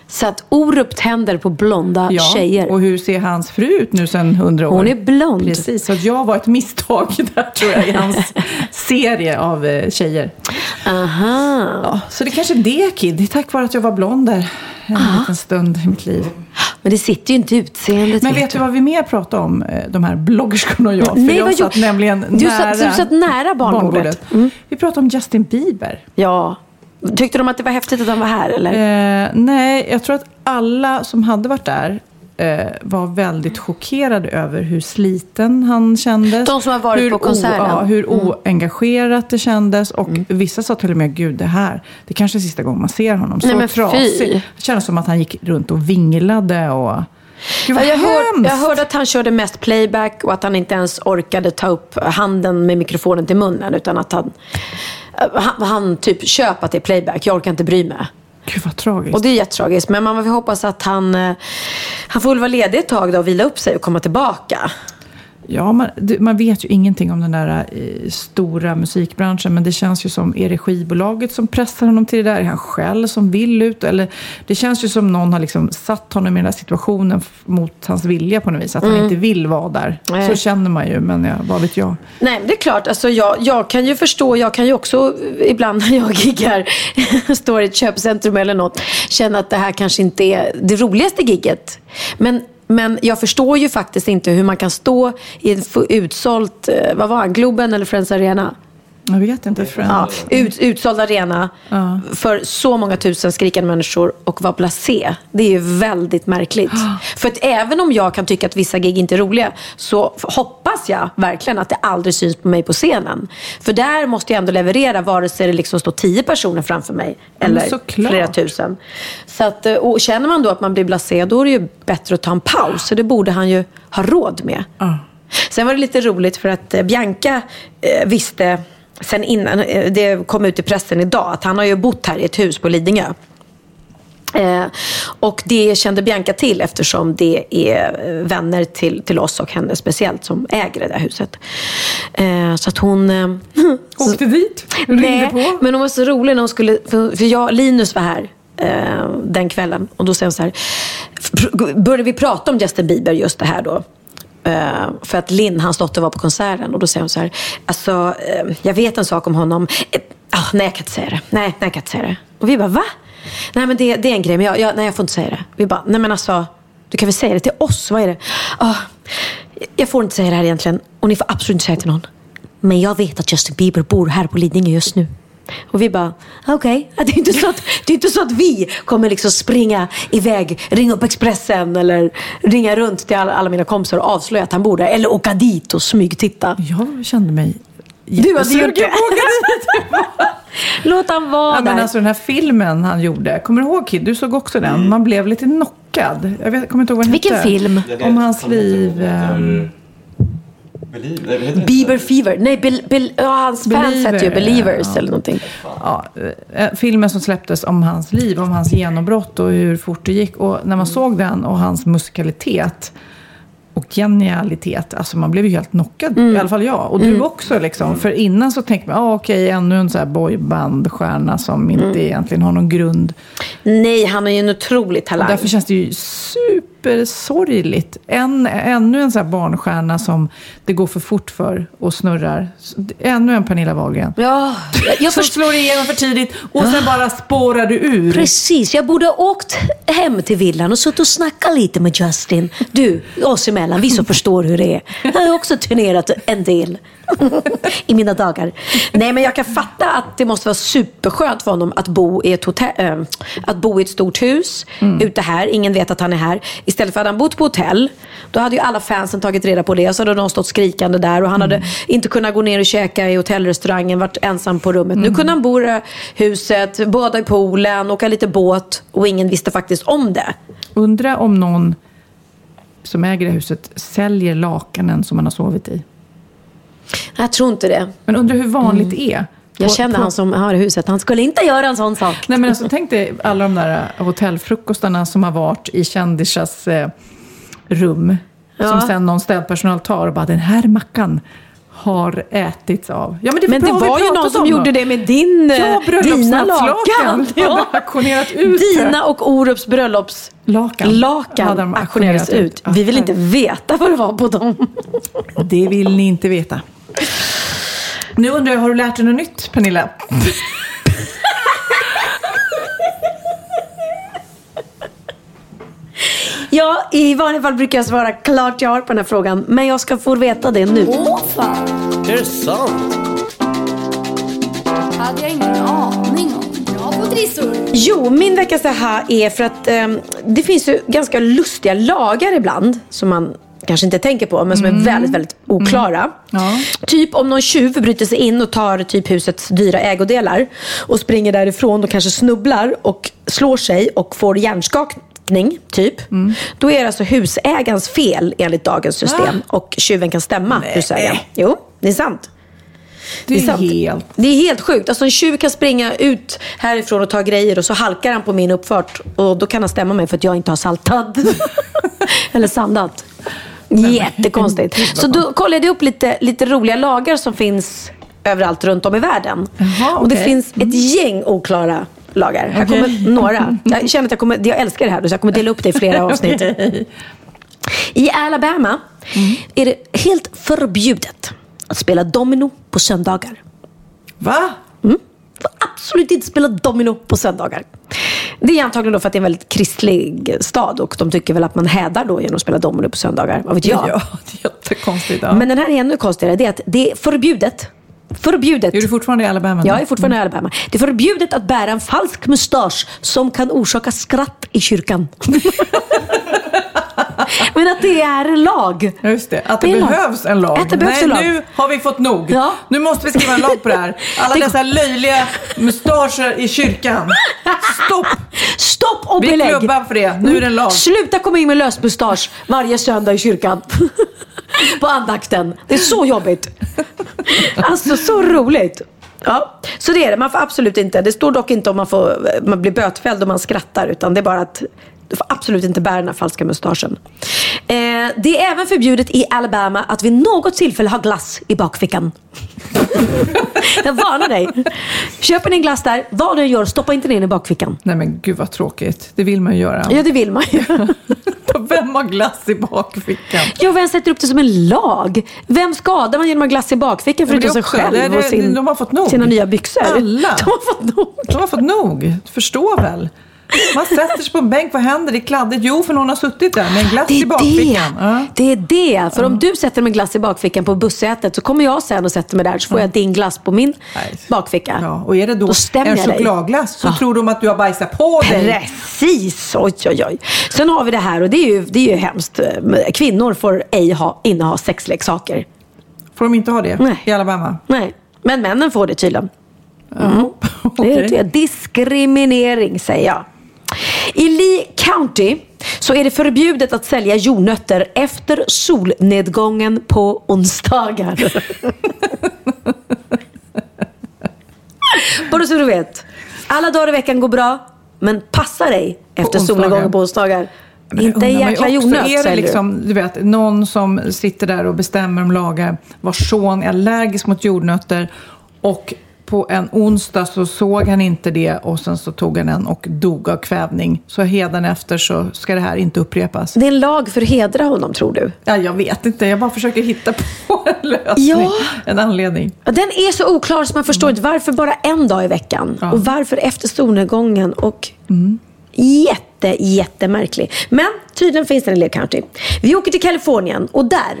Så att Orup tänder på blonda Mm. Ja, tjejer. och hur ser hans fru ut nu sedan hundra år? Hon är blond. Precis, så jag var ett misstag där tror jag i hans serie av eh, tjejer. Aha. Ja, så det kanske är det Kid, det är tack vare att jag var blond där en liten stund i mitt liv. Men det sitter ju inte utseendet. Men vet du vad vi mer pratade om, eh, de här bloggerskorna och jag? För Nej, jag vad satt gjorde- nämligen Du nära, satt- du satt nära barnbordet. Mm. Vi pratade om Justin Bieber. Ja. Tyckte de att det var häftigt att han var här eller? Eh, nej, jag tror att alla som hade varit där eh, var väldigt chockerade över hur sliten han kändes. De som har varit hur på konserten. ja, hur Mm. oengagerat det kändes. Och vissa sa till och med, gud det här, det kanske är sista gången man ser honom. Så Nej, men fy. trasig. Det kändes som att han gick runt och vinglade och... Gud jag, hör, jag hörde att han körde mest playback och att han inte ens orkade ta upp handen med mikrofonen till munnen. Utan att han, han, han typ köp att det är playback, jag orkar inte bry mig. Gud vad tragiskt. Och det är jättetragiskt. Men man får hoppas att han, eh, han får väl vara ledig ett tag då och vila upp sig och komma tillbaka. Ja, man, det, man vet ju ingenting om den där eh, stora musikbranschen. Men det känns ju som, är det skivbolaget som pressar honom till det där? Är han själv som vill ut? Eller, det känns ju som någon har liksom satt honom i den där situationen mot hans vilja på något vis. Att han inte vill vara där. Mm. Nej. Så känner man ju, men ja, vad vet jag. Nej, det är klart. Alltså, jag, jag kan ju förstå, jag kan ju också eh, ibland när jag giggar, står i ett köpcentrum eller något, känna att det här kanske inte är det roligaste gigget. Men, men jag förstår ju faktiskt inte hur man kan stå i en utsålt, eh, vad var han, Globen eller Friends Arena? Jag vet inte. Ja, ut, utsåld arena för så många tusen skrikande människor och vara blasé. Det är ju väldigt märkligt. För att även om jag kan tycka att vissa gig inte är roliga så hoppas jag verkligen att det aldrig syns på mig på scenen. För där måste jag ändå leverera vare sig det liksom står tio personer framför mig eller såklart. flera tusen. Så att, eh, och känner man då att man blir blasé då är det ju bättre att ta en paus. Så det borde han ju ha råd med. Ja. Sen var det lite roligt för att eh, Bianca eh, visste sen innan, eh, det kom ut i pressen idag, att han har ju bott här i ett hus på Lidingö. Eh, och det kände Bianca till eftersom det är eh, vänner till, till oss och henne speciellt som äger det där huset. Eh, så att hon... Eh, Åkte dit? Nej, på? men hon var så rolig när hon skulle, för, för jag, Linus var här eh, den kvällen och då säger hon så här, började vi prata om Justin Bieber just det här då. Eh, för att Linn, hans dotter, var på konserten och då säger hon så här, alltså eh, jag vet en sak om honom. Eh, ah, nej, jag kan inte säga det. Nej, nej, jag kan inte säga det. Och vi bara, va? Nej, men det, det är en grej, men jag, jag, nej, jag får inte säga det. Vi bara, nej men alltså, du kan väl säga det till oss? Vad är det? Ah, jag får inte säga det här egentligen och ni får absolut inte säga det till någon. Men jag vet att Justin Bieber bor här på Lidingö just nu. Och vi bara, okej. Det, är inte så att- det är inte så att vi kommer liksom springa iväg, ringa upp Expressen eller ringa runt till alla, alla mina kompisar och avslöja att han bor där. Eller åka dit och smygtitta. Jag kände mig jättesugen på att åka dit. Låt han vara Ja, men där. alltså den här filmen han gjorde, kommer du ihåg Kid? Du såg också den. Man blev lite knockad. Jag vet, kommer inte ihåg vad den Vilken hette. film? Om hans liv. Ehm, Bieber Fever. Nej, Bel, Bel, ja, hans fans Believer, hette ju Believers ja. eller någonting. ja, eh, filmen som släpptes om hans liv, om hans genombrott och hur fort det gick. Och när man såg den och hans musikalitet och genialitet, alltså man blev ju helt knockad. Mm. I alla fall jag. Och du också liksom. För innan så tänkte man, ah, okej, ännu en så här boybandstjärna som inte Mm. egentligen har någon grund. Nej, han är ju en otrolig Och talang. därför känns det ju supersorgligt. En, ännu en så här barnstjärna som det går för fort för och snurrar. Ännu en Pernilla Wahlgren. Ja, jag, Som förstår. slår igenom för tidigt och sen bara spårar du ur. Precis, jag borde ha åkt hem till villan och suttit och snackat lite med Justin. Du, oss emellan, vi som förstår hur det är. Jag har också turnerat en del i mina dagar. Nej, men jag kan fatta att det måste vara superskönt för honom att bo i ett, hotell, äh, att bo i ett stort hus ute här. Ingen vet att han är här. Istället för att han bott på hotell, då hade ju alla fansen tagit reda på det. Så hade de stått skrikande där och han hade inte kunnat gå ner och käka i hotellrestaurangen, varit ensam på rummet. Nu kunde han bo i huset, bada i poolen, åka lite båt och ingen visste faktiskt om det. Undra om någon som äger det huset säljer lakanen som man har sovit i. Jag tror inte det. Men undra hur vanligt det är. Jag känner på- han som har huset. Han skulle inte göra en sån sak. Nej men alltså tänk dig alla de där hotellfrukostarna som har varit i kändisars eh, rum. Ja. Som sen någon städpersonal tar och bara den här mackan har ätits av. Ja, men det, Men det var ju någon som om gjorde då. det med din, eh, Ja, dina bröllopsnattslakan. lakan. Hade auktionerat ut. Dina och Orups bröllopslakan Lakan. Auktionerades ut. ut. Vi vill inte veta vad det var på dem. Det vill ni inte veta. Nu undrar jag, har du lärt dig något nytt Pernilla? Ja, i vanliga fall brukar jag svara klart ja på den här frågan. Men jag ska få veta det nu. Åh fan, Är det sant? hade jag ingen aning om. Bra på trissor. Jo, min veckas här är för att ehm, det finns ju ganska lustiga lagar ibland som man kanske inte tänker på, men som är väldigt, väldigt oklara. Ja. Typ om någon tjuv bryter sig in och tar typ husets dyra ägodelar och springer därifrån och kanske snubblar och slår sig och får hjärnskakning, typ. Då är det alltså husägarens fel enligt dagens system och tjuven kan stämma husägaren. Jo, det är sant. Det är sant. helt- Det är helt sjukt. Alltså en tjuv kan springa ut härifrån och ta grejer och så halkar han på min uppfart. Och då kan han stämma mig för att jag inte har saltat. Eller sandat. Jättekonstigt. Så då kollade jag upp lite, lite roliga lagar som finns överallt runt om i världen. Jaha, Och det finns ett gäng oklara lagar. Här Okej. kommer några. Jag känner att jag, kommer, jag älskar det här, så jag kommer dela upp det i flera avsnitt. I Alabama är det helt förbjudet att spela domino på söndagar. Va? Får absolut inte spela domino på söndagar. Det är antagligen då för att det är en väldigt kristlig stad och de tycker väl att man hädar då genom att spela domino på söndagar. Vad vet jag? Ja, det är jättekonstigt. Ja. Men den här är ännu konstigare. Det är att det är förbjudet. Förbjudet. är du fortfarande i Alabama? Jag är fortfarande i Alabama. Det är förbjudet att bära en falsk mustasch som kan orsaka skratt i kyrkan. Men att det är en lag. Just det. Att det, Det en lag. behövs en lag. Att det behövs Nej, en lag. nu har vi fått nog. Ja. Nu måste vi skriva en lag på det här. Alla Det- dessa löjliga mustascher i kyrkan. Stopp! Stopp och Vi belägg! klubbar för det. Nu är det en lag. Sluta komma in med lösmustasch varje söndag i kyrkan. På andakten. Det är så jobbigt. Alltså så roligt. Ja, så det är det. Man får absolut inte. Det står dock inte om man, får, man blir bötfälld om man skrattar. Utan det är bara att du får absolut inte bära den här falska mustaschen. Eh, det är även förbjudet i Alabama att vid något tillfälle ha glass i bakfickan. Jag varnar dig. Köper ni en glass där, vad du gör, stoppa inte ner den i bakfickan. Nej men gud vad tråkigt. Det vill man ju göra. Ja, det vill man ju. Vem har glass i bakfickan? Ja, vem sätter upp det som en lag? Vem skadar man genom att ha glass i bakfickan det förutom sig själv det är- och sin, de har fått nog. sina nya byxor? Alla. De har fått nog. De har fått nog. Du förstår väl? Man sätter sig på en bänk, vad händer? Det är kladdigt. Jo, för någon har suttit där med en glass Det i bakfickan. det. Ja. Det är det. För om du sätter med glass i bakfickan på bussätet så kommer jag sen och sätter mig där så får jag din glass på min Nej. bakficka. Ja, och är det då, Då en chokladglass så Ja. tror de att du har bajsat på dig. Precis! Oj, oj, oj. Sen har vi det här och det är ju, det är ju hemskt. Kvinnor får ej ha, inneha sexleksaker. Får de inte ha det Nej. i Alabama? Nej, men männen får det tydligen. Ja. Det Okej. är diskriminering säger jag. I Lee County så är det förbjudet att sälja jordnötter efter solnedgången på onsdagar. Bara så du vet. Alla dagar i veckan går bra, men passa dig efter solnedgången på onsdagar. Men Inte en jäkla jordnöt Är det liksom, du vet, någon som sitter där och bestämmer om lagar vars son är allergisk mot jordnötter och på en onsdag så såg han inte det och sen så tog han en och dog av kvävning. Så hedan efter så ska det här inte upprepas. Det är en lag för att hedra honom tror du? Ja, jag vet inte, jag bara försöker hitta på en lösning, Ja. en anledning. Ja, Den är så oklar så man förstår inte varför bara en dag i veckan. Ja. Och varför efter solnedgången. Och jätte, jättemärklig. Men tydligen finns den i Lee County. Vi åker till Kalifornien och där,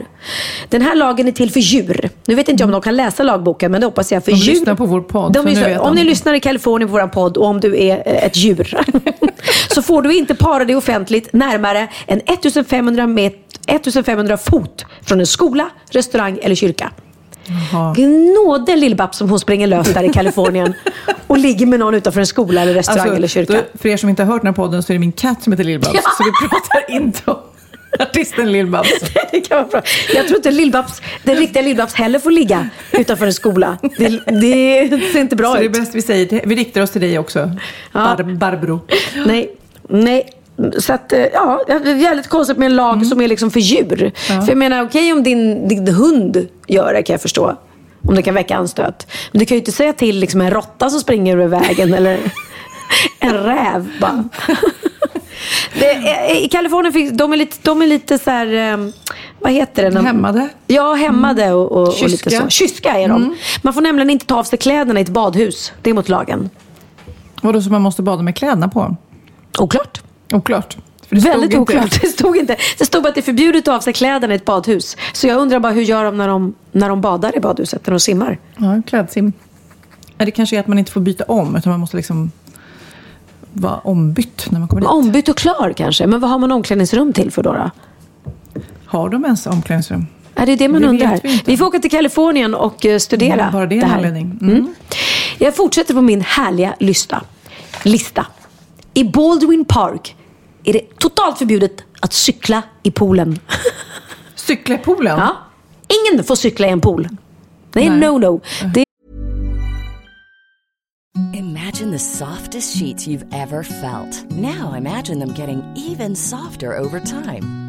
den här lagen är till för djur. Nu vet inte jag om de kan läsa lagboken men det hoppas jag för De djur. lyssnar på vår podd, De lyssnar, om ni lyssnar i Kalifornien på vår podd och om du är eh, ett djur så får du inte para dig offentligt närmare än 1500, met, 1500 fot från en skola, restaurang eller kyrka. Jaha. Gnåde Lill-Babs som hon springer lös där i Kalifornien och ligger med någon utanför en skola eller restaurang eller kyrka. Alltså, då, för er som inte har hört den här podden så är det min katt som heter Lill-Babs. Så vi pratar inte om artisten Lill-Babs. Det kan vara bra. Jag tror inte Lill-Babs, den riktiga Lill-Babs heller får ligga utanför en skola. Det, det ser inte bra Så det är ut. bäst vi säger, vi riktar oss till dig också. Ja. Bar Barbro. Nej, nej. Så att, eh, ja, det är jävligt konstigt med en lag Mm. som är liksom för djur. För jag menar, okej om din, din hund gör det kan jag förstå. Om det kan väcka anstöt. Men du kan ju inte säga till liksom en råtta som springer över vägen eller en räv bara. Det, är- I Kalifornien finns, de är lite, de är lite så här, eh, vad heter det? Hämmade? Ja, hämmade och, och, och lite så. Kyska är de. Man får nämligen inte ta av sig kläderna i ett badhus. Det är mot lagen. Vadå, så man måste bada med kläderna på? Oklart. Oklart. För det stod Väldigt inte- oklart. Det stod inte. Det stod bara att det är förbjudet att ha av sig kläderna i ett badhus. Så jag undrar bara hur gör de när de, när de badar i badhuset, när de simmar? Ja, klädsim. Ja, det kanske är att man inte får byta om, utan man måste liksom vara ombytt när man kommer dit. Ombytt och klar kanske. Men vad har man omklädningsrum till för då? då? Har de ens omklädningsrum? Är det det man Det undrar? vi. Vi får åka till Kalifornien och eh, studera Mm, bara det är en här. anledning. Mm. Jag fortsätter på min härliga lista. lista. I Baldwin Park är det totalt förbjudet att cykla i poolen. Cykla i poolen? Ja. Ingen får cykla i en pool. Det är no-no. Imagine the softest sheets you've ever felt. Now imagine them getting even softer over time.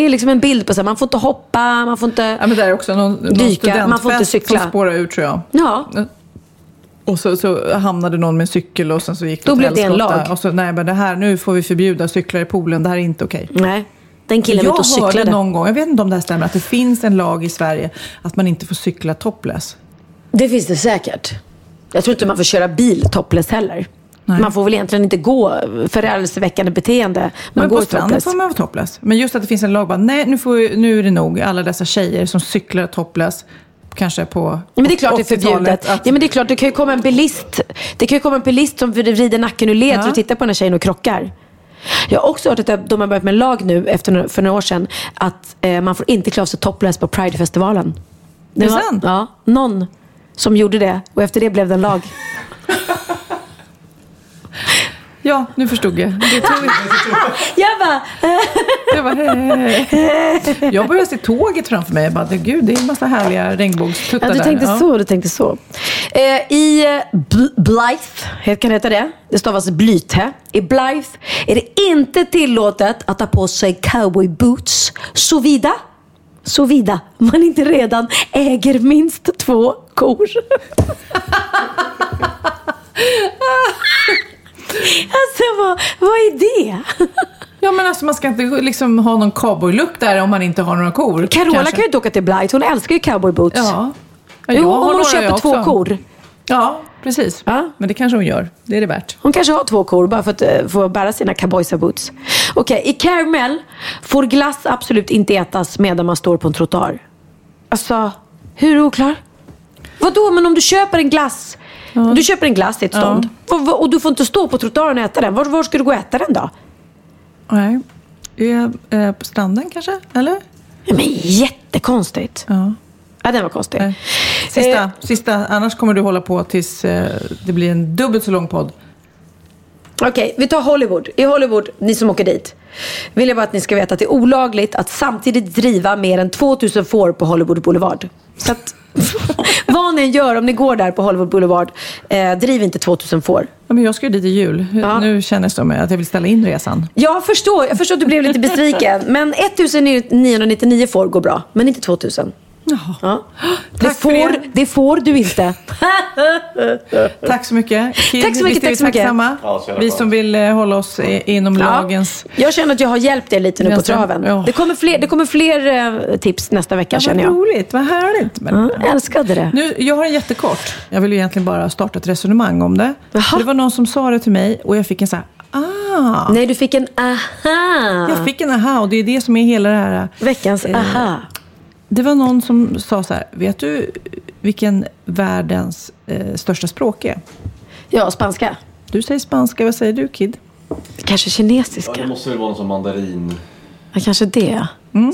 Det är liksom en bild på här, man får inte hoppa, man får inte Ja, men det är också någon, någon dyka, man får inte cykla. som spårar ur tror jag. Ja, Och så, så hamnade någon med en cykel och sen så gick Då åt blev det en lag. Och så, nej men det här, nu får vi förbjuda cyklar i poolen, det här är inte okej. nej. Den killen Jag hörde någon gång, jag vet inte om det här stämmer, att det finns en lag i Sverige att man inte får cykla topless. Det finns det säkert. Jag tror inte man får köra bil topless heller. Nej. Man får väl egentligen inte gå förargelseväckande beteende. Man Men går på stranden får man vara topless. Men just att det finns en lag bara, nej nu, får, nu är det nog alla dessa tjejer som cyklar topless. Kanske på Ja, men det är klart det är 80-talet, förbjudet. Att, Ja, men det är klart, det kan ju komma en bilist. Det kan ju komma en bilist som vrider nacken ur led Ja. för att titta på den här tjejen och krockar. Jag har också hört att de har börjat med en lag nu efter, för några år sedan att eh, man får inte klä av sig topless på Pridefestivalen. Är det var- sant? Ja, någon som gjorde det och efter det blev det en lag. Ja, nu förstod jag. Det tog, Jag bara, jag, bara hej, jag började se tåget framför mig. Jag bara, gud, det är en massa härliga regnbågstuttar Ja, du där. tänkte Ja. så, du tänkte så. Eh, I eh, Bl- Blythe, kan det heta det? Det stavas Blythe. I Blythe är det inte tillåtet att ta på sig cowboyboots såvida, såvida man inte redan äger minst två kor. alltså vad, vad är det? Ja, men alltså man ska inte liksom ha någon cowboylook där om man inte har några kor. Carola kanske. kan ju inte åka till Blythe, hon älskar ju cowboyboots. Ja. ja Jo, om hon köper två också. kor. Ja, precis. Ja. Men det kanske hon gör. Det är det värt. Hon kanske har två kor bara för att eh, få bära sina cowboysa boots. Okej, i Caramel får glass absolut inte ätas medan man står på en trottoar. Alltså, hur oklar? Vadå, men om du köper en glass. Du köper en glass i ett stånd. Och, och- och du får inte stå på trottoaren och äta den. Var, var ska du gå och äta den då? Nej. Är, eh, på stranden kanske? Eller? Ja, men jättekonstigt. Ja. Ja, den var konstig. Nej. Sista, Eh, sista. Annars kommer du hålla på tills eh, det blir en dubbelt så lång podd. Okej, vi tar Hollywood. I Hollywood, ni som åker dit, vill jag bara att ni ska veta att det är olagligt att samtidigt driva mer än 2000 får på Hollywood Boulevard. Så att, vad ni än gör om ni går där på Hollywood Boulevard, eh, driv inte 2000 får. Ja, men jag ska ju dit i jul. Ja. Nu känns det som att jag vill ställa in resan. Jag förstår, jag förstår att du blev lite besviken. Men 1999 får går bra, men inte 2000. Jaha. Ja. Det, får, det. får du inte. Tack så mycket. Kid, Tack så mycket, tack vi så mycket. tacksamma? Ja, vi som vill eh, hålla oss i, inom lagens... Jag känner att jag har hjälpt er lite nu på traven. ja. Det kommer fler, det kommer fler eh, tips nästa vecka Ja, känner vad jag. roligt, vad härligt. Men, Ja, jag älskade det. Nu, jag har en jättekort. Jag vill ju egentligen bara starta ett resonemang om det. Det var någon som sa det till mig och jag fick en så här, ah. Nej, du fick en aha. Jag fick en aha och det är det som är hela det här. Veckans aha. Det var någon som sa så här, vet du vilken världens eh, största språk är? Ja, spanska. Du säger spanska, vad säger du Kid? Kanske kinesiska. måste väl vara någon som mandarin. Ja, kanske det,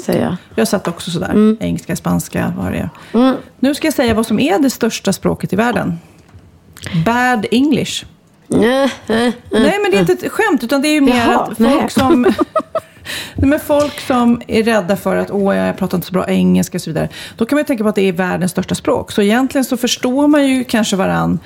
säger jag. Jag satt också sådär, Mm. engelska, spanska, vad det är. Nu ska jag säga vad som är det största språket i världen. Bad English. Eh, Nej, men det är inte ett skämt, utan det är ju mer Jaha, att folk nej. som... Men folk som är rädda för att åh, jag pratar inte så bra engelska och så vidare. Då kan man ju tänka på att det är världens största språk. Så egentligen så förstår man ju kanske varann.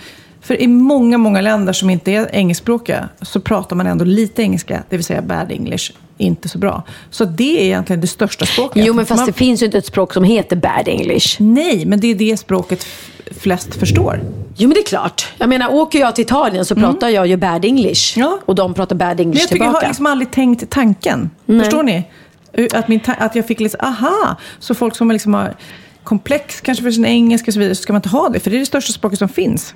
För i många, många länder som inte är engelskspråkiga så pratar man ändå lite engelska, det vill säga bad English, inte så bra. Så det är egentligen det största språket. Jo, men fast man, det finns ju inte ett språk som heter bad English. Nej, men det är det språket flest förstår. Jo, men det är klart. Jag menar, åker jag till Italien så pratar jag ju bad English. Ja. Och de pratar bad Men English jag tycker jag tillbaka. har liksom aldrig tänkt tanken. Förstår ni? Att, min att jag fick lite, aha! Så folk som liksom har komplex kanske för sin engelska och så vidare, så ska man inte ha det. För det är det största språket som finns.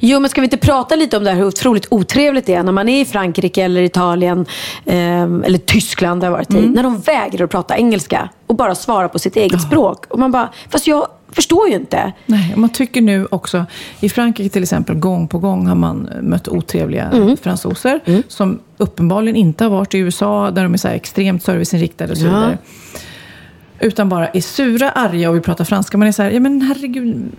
Jo, men ska vi inte prata lite om det här hur otroligt otrevligt det är när man är i Frankrike eller Italien ehm, eller Tyskland, där varit i, Mm. när de vägrar att prata engelska och bara svara på sitt eget språk. Och man bara, fast jag förstår ju inte. Nej, man tycker nu också, i Frankrike till exempel, gång på gång har man mött otrevliga Mm. fransoser. Som uppenbarligen inte har varit i USA, där de är så extremt serviceinriktade och så Ja. Utan bara är sura, arga och vill prata franska. Man är så här, ja men herregud,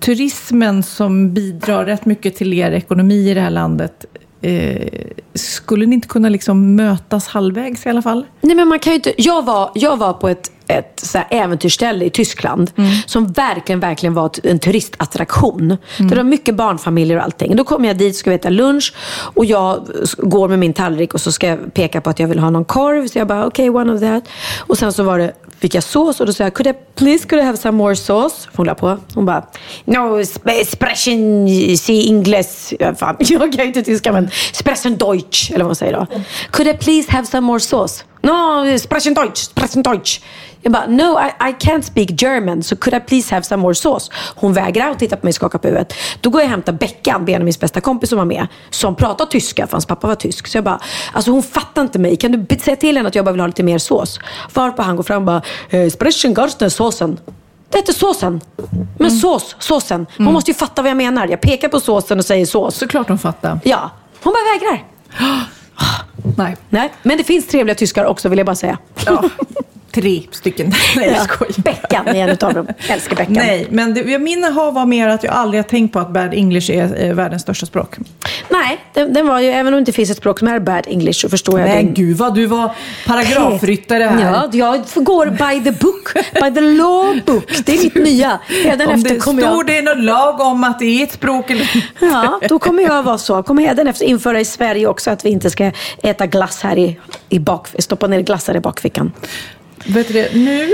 turismen som bidrar rätt mycket till er ekonomi i det här landet. Eh, skulle ni inte kunna liksom mötas halvvägs i alla fall? Nej, men man kan ju inte, jag, var, jag var på ett, ett så äventyrsställe i Tyskland som verkligen, verkligen var en turistattraktion. Där det var mycket barnfamiljer och allting. Då kom jag dit, ska vi äta lunch och jag går med min tallrik och så ska jag peka på att jag vill ha någon korv. Så jag bara, okej, one of that. Och sen så var det, fick jag sås och då sa jag, could I, please could I have some more sauce? Hon la på. Hon bara, no, sp- sprechen sie English. Ja, fan, jag kan inte tyska men sprechen Deutsch, eller vad man säger då. Could I please have some more sauce? No, sprechen Deutsch, sprechen Deutsch. Jag bara, no I, I can't speak German, so could I please have some more sauce? Hon vägrar och tittar på mig och skakar på huvudet. Då går jag och hämtar Beckan, Benjamins bästa kompis som var med, som pratar tyska, för hans pappa var tysk. Så jag bara, alltså hon fattar inte mig. Kan du säga till henne att jag bara vill ha lite mer sås? Varpå han går fram och bara, eh, sprechen garsten såsen. Det heter såsen. Men sås, såsen. Hon måste ju fatta vad jag menar. Jag pekar på såsen och säger sås. Såklart hon fattar. Ja, hon bara vägrar. Nej. Nej, men det finns trevliga tyskar också vill jag bara säga. Ja. Tre stycken. Nej, jag skojar. Beckan är en utav dem. Älskar Beckan. Nej, men det, min ha var mer att jag aldrig har tänkt på att bad English är eh, världens största språk. Nej, den, den var ju, även om det inte finns ett språk som är bad English så förstår jag Men den. gud vad du var paragrafryttare här. Ja, jag går by the book, by the law book. Det är mitt nya. Redan Om det kommer jag... det i något lag om att det är ett språk eller Ja, då kommer jag vara så. Kommer hädanefter införa i Sverige också att vi inte ska äta glass här i, i bak, stoppa ner glassar i bakfickan. Vet du det, nu,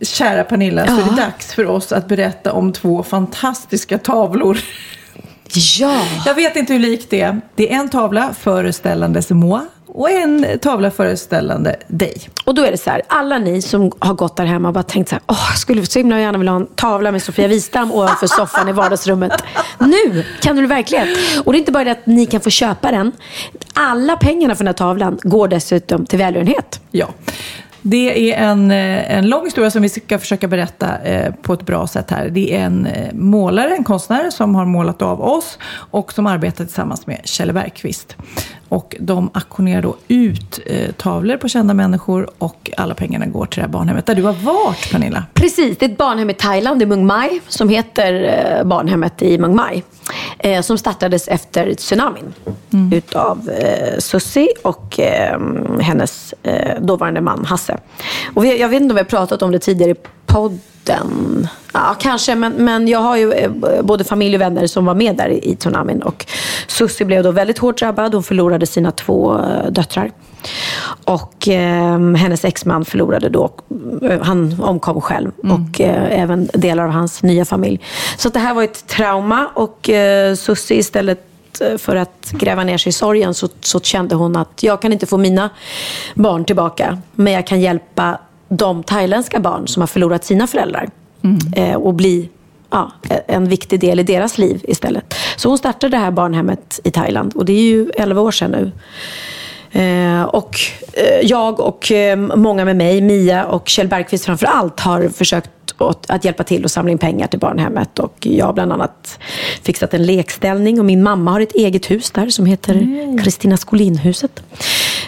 kära Pernilla, så är det dags för oss att berätta om två fantastiska tavlor. Ja. Jag vet inte hur likt det är. Det är en tavla föreställande Moa och en tavla föreställande dig. Och då är det så här, alla ni som har gått där hemma och bara tänkt så här, åh, jag skulle så himla gärna vilja ha en tavla med Sofia Wistam ovanför soffan i vardagsrummet. Nu kan du verkligen. Och det är inte bara det att ni kan få köpa den. Alla pengarna för den här tavlan går dessutom till välgörenhet. Ja. Det är en, eh, en lång historia som vi ska försöka berätta eh, på ett bra sätt här. Det är en eh, målare, en konstnär som har målat av oss och som arbetar tillsammans med Kjell Bergqvist. Och de auktionerar då ut eh, tavlor på kända människor och alla pengarna går till det här barnhemmet där du har varit Pernilla. Precis, det är ett barnhem i Thailand, i Mung Mai, som heter eh, Barnhemmet i Mung Mai. Eh, som startades efter tsunamin utav eh, Susi och eh, hennes eh, dåvarande man Hasse. Och vi, jag vet inte om vi har pratat om det tidigare i podden. Ja, kanske, men, men jag har ju eh, både familj och vänner som var med där i, tsunamin. Och Susi blev då väldigt hårt drabbad. Hon förlorade sina två eh, döttrar. Och eh, hennes exman förlorade då, eh, han omkom själv och eh, även delar av hans nya familj. Så det här var ett trauma och eh, Susie istället för att gräva ner sig i sorgen så, så kände hon att jag kan inte få mina barn tillbaka men jag kan hjälpa de thailändska barn som har förlorat sina föräldrar eh, och bli ja, en viktig del i deras liv istället. Så hon startade det här barnhemmet i Thailand och det är ju 11 år sedan nu. Eh, och eh, jag och eh, många med mig, Mia och Kjell Bergqvist framför allt, har försökt att, att hjälpa till och samla in pengar till barnhemmet. Och jag har bland annat fixat en lekställning och min mamma har ett eget hus där som heter Kristina Skolinhuset.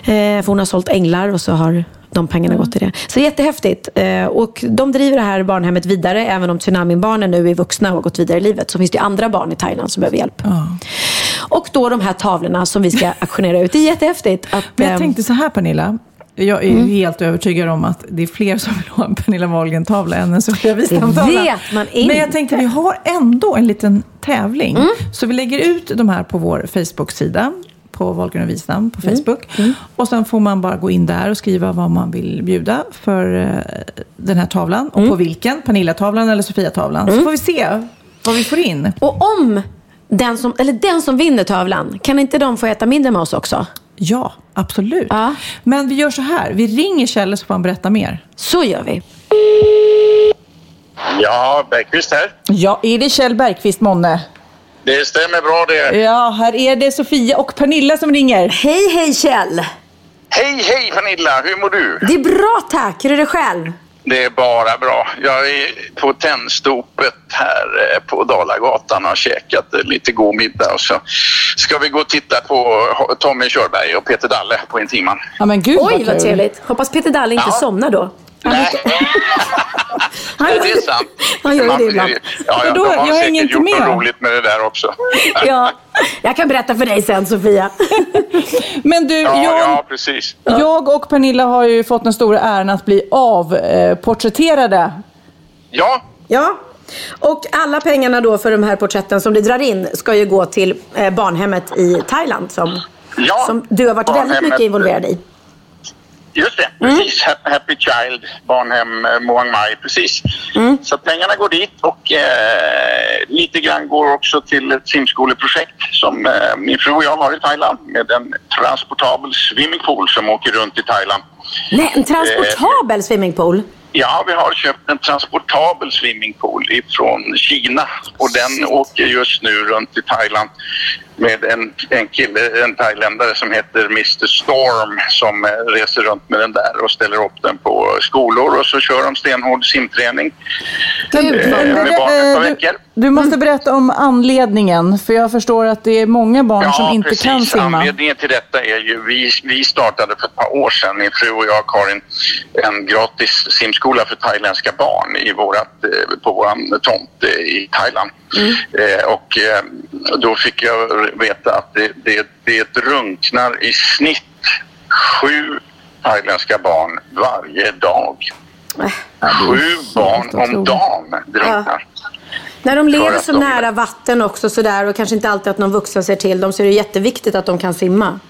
Eh, för hon har sålt änglar och så har de pengarna gått till det. Så det är jättehäftigt. Eh, och de driver det här barnhemmet vidare. Även om tsunamibarnen nu är vuxna och har gått vidare i livet så finns det andra barn i Thailand som behöver hjälp. Och då de här tavlorna som vi ska auktionera ut. Det är jättehäftigt. Att, Men jag ehm, tänkte så här Pernilla. Jag är helt övertygad om att det är fler som vill ha en Pernilla Wahlgren-tavla än en Sofia Wistam-tavla. vet man inte. Men jag tänkte vi har ändå en liten tävling. Så vi lägger ut de här på vår Facebook-sida. På Wahlgren och Wistam på Facebook. Och sen får man bara gå in där och skriva vad man vill bjuda för eh, den här tavlan. Och på vilken. Pernilla-tavlan eller Sofia-tavlan. Så får vi se vad vi får in. Och om den som, eller den som vinner tavlan, kan inte de få äta mindre med oss också? Ja, absolut. Ja. Men vi gör så här. Vi ringer Kjell så får han berätta mer. Så gör vi. Ja, Bergqvist här. Ja, är det Kjell Bergqvist månne? Det stämmer bra det. Ja, här är det Sofia och Pernilla som ringer. Hej, hej Kjell! Hej, hej Pernilla! Hur mår du? Det är bra tack. Hur är det själv? Det är bara bra. Jag är på Tennstopet här eh, på Dalagatan och har käkat lite god middag och så ska vi gå och titta på Tommy Körberg och Peter Dalle på Intiman. Ja, men gud Oj, vad trevligt. Hoppas Peter Dalle inte Ja. somnar då. Han Nej, Han, det är sant. Han gör ju det ibland. Ja, ja, Vadå? de har Jag hänger säkert inte gjort med. något roligt med det där också. Ja, jag kan berätta för dig sen Sofia. Men du, Ja, jag, ja, precis. jag och Pernilla har ju fått den stora äran att bli avporträtterade. Ja, Ja, och alla pengarna då för de här porträtten som du drar in ska ju gå till eh, barnhemmet i Thailand som, Ja, som du har varit väldigt mycket involverad i. Just det, Mm. precis. Happy Child, barnhem eh, Muang Mai, precis. Mm. Så pengarna går dit och eh, lite grann går också till ett simskoleprojekt som eh, min fru och jag har i Thailand med en transportabel swimmingpool som åker runt i Thailand. Nej, en transportabel swimmingpool? Ja, vi har köpt en transportabel swimmingpool ifrån Kina. Och den åker just nu runt i Thailand med en, en kille, en thailändare som heter Mr Storm som eh, reser runt med den där och ställer upp den på skolor och så kör de stenhård simträning. Gud, eh, med Eh, barn ett par du, veckor. Du måste berätta om anledningen, för jag förstår att det är många barn som inte precis. kan simma. Anledningen till detta är ju, vi, vi startade för ett par år sedan, min fru och jag, Karin, en gratis simskola för thailändska barn i vårat, eh, på vår tomt eh, i Thailand. Eh, och eh, då fick jag veta att det, det, det drunknar i snitt sju thailändska barn varje dag. Sju barn om dagen drunknar. När de lever så de- nära vatten också sådär och kanske inte alltid att någon vuxen ser till dem så är det jätteviktigt att de kan simma.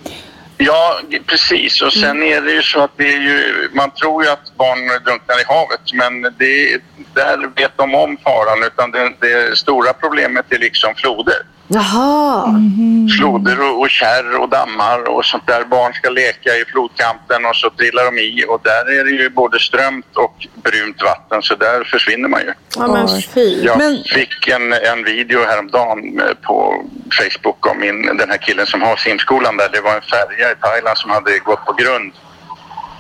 Ja, precis. Och sen är det ju så att det är ju, man tror ju att barn drunknar i havet men det, där vet de om faran utan det, det stora problemet är liksom floder. Jaha. Floder och, och kärr och dammar och sånt där. Barn ska leka i flodkanten och så trillar de i och där är det ju både strömt och brunt vatten så där försvinner man ju. Ja, men fy. Jag Men- fick en, en video häromdagen eh, på Facebook om min, den här killen som har simskolan där. Det var en färja i Thailand som hade gått på grund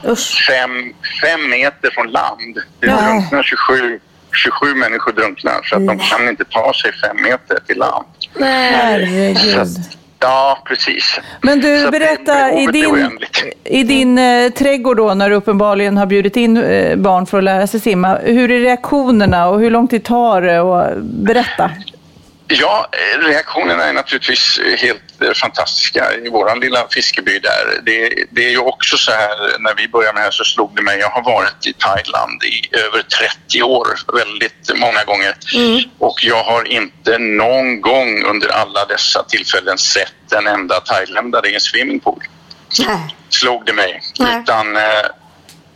Usch. fem, fem meter från land. Det Ja. drunknar 27, 27 människor drunknar så att de kan inte ta sig fem meter till land. Så Herregud. ja, precis. Men Så du, att berätta, i din, i din eh, trädgård då, när du uppenbarligen har bjudit in eh, barn för att lära sig simma, hur är reaktionerna och hur lång tid tar det? Och, berätta. Ja, reaktionerna är naturligtvis helt eh, fantastiska i våran lilla fiskeby där. Det, det är ju också så här, när vi började med det här så slog det mig, jag har varit i Thailand i över 30 år, väldigt många gånger. Och jag har inte någon gång under alla dessa tillfällen sett en enda thailändare i en swimmingpool. Nej. Slog det mig. Nej. Utan eh,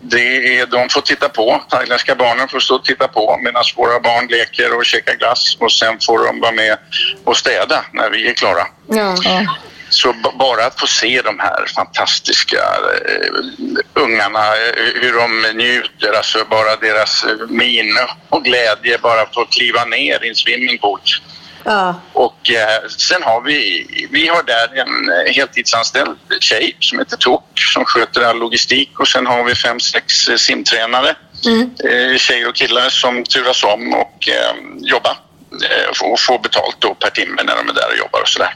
det är, de får titta på, thailändska barnen får stå och titta på medan våra barn leker och käkar glass och sen får de vara med och städa när vi är klara. Ja. Så bara att få se de här fantastiska eh, ungarna, eh, hur de njuter, alltså bara deras min och glädje bara att få kliva ner i en swimmingpool. Ja. Och eh, sen har vi, vi har där en eh, heltidsanställd tjej som heter Tok som sköter all logistik. Och sen har vi fem, sex eh, simtränare, eh, tjejer och killar som turas om och eh, jobbar och får betalt då per timme när de är där och jobbar och sådär.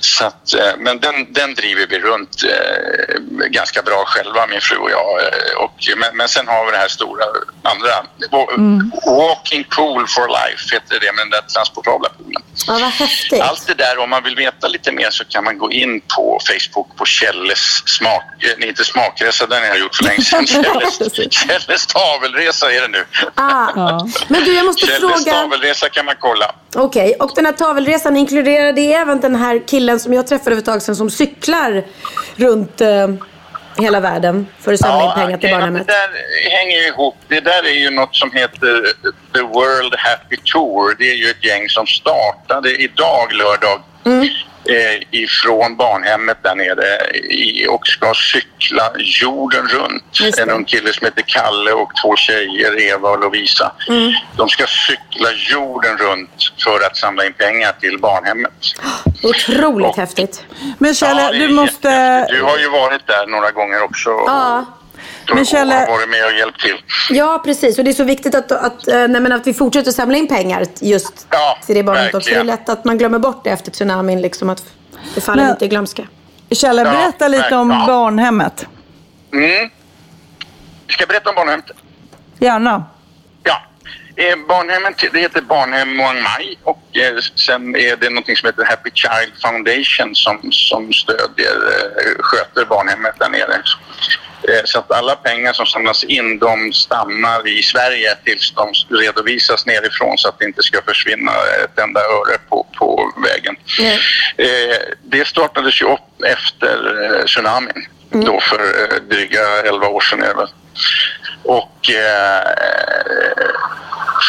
Så att, eh, men den, den driver vi runt eh, ganska bra själva, min fru och jag. eh, Och, men, men sen har vi det här stora andra. Wa- Walking pool for life heter det med den där transportabla poolen. ja, vad häftigt. Allt det där, om man vill veta lite mer så kan man gå in på Facebook på Kjelles smak... eh, Nej, inte smakresa, den har jag gjort för länge sedan. Kjelles, Kjelles tavelresa är det nu. Ah. Ja. Men du, jag måste Kjelles fråga. tavelresa kan man kolla. Okej, och den här tavelresan inkluderar det även den här killen som jag träffade för ett tag sedan som cyklar runt eh, hela världen för att samla in pengar till barnhemmet? Det där hänger ju ihop. Det där är ju något som heter The World Happy Tour. Det är ju ett gäng som startade idag, lördag, Mm. Eh, ifrån barnhemmet där nere i, och ska cykla jorden runt. En ung kille som heter Kalle och två tjejer, Eva och Lovisa. Mm. De ska cykla jorden runt för att samla in pengar till barnhemmet. Otroligt Och- häftigt. Men Kjelle, Ja, du måste... Du har ju varit där några gånger också. och- Ja. Men och Kjelle- har varit med och hjälpt till. Ja, precis. Och det är så viktigt att, att, eh, nej, men att vi fortsätter samla in pengar just Ja, till det barnet också. Det är verkligen. lätt att man glömmer bort det efter tsunamin, liksom, att det faller Men- lite i glömska. Kjelle, Ja, berätta lite om ja. barnhemmet. Mm. Ska jag berätta om barnhemmet? Gärna. Ja. Eh, barnhemmet det heter Barnhem Muang Mai och eh, sen är det något som heter Happy Child Foundation som, som stödjer, eh, sköter barnhemmet där nere. Eh, så att alla pengar som samlas in de stannar i Sverige tills de redovisas nerifrån så att det inte ska försvinna ett enda öre på, på vägen. Eh, det startades ju upp efter eh, tsunamin då för dryga 11 år sedan väl. Och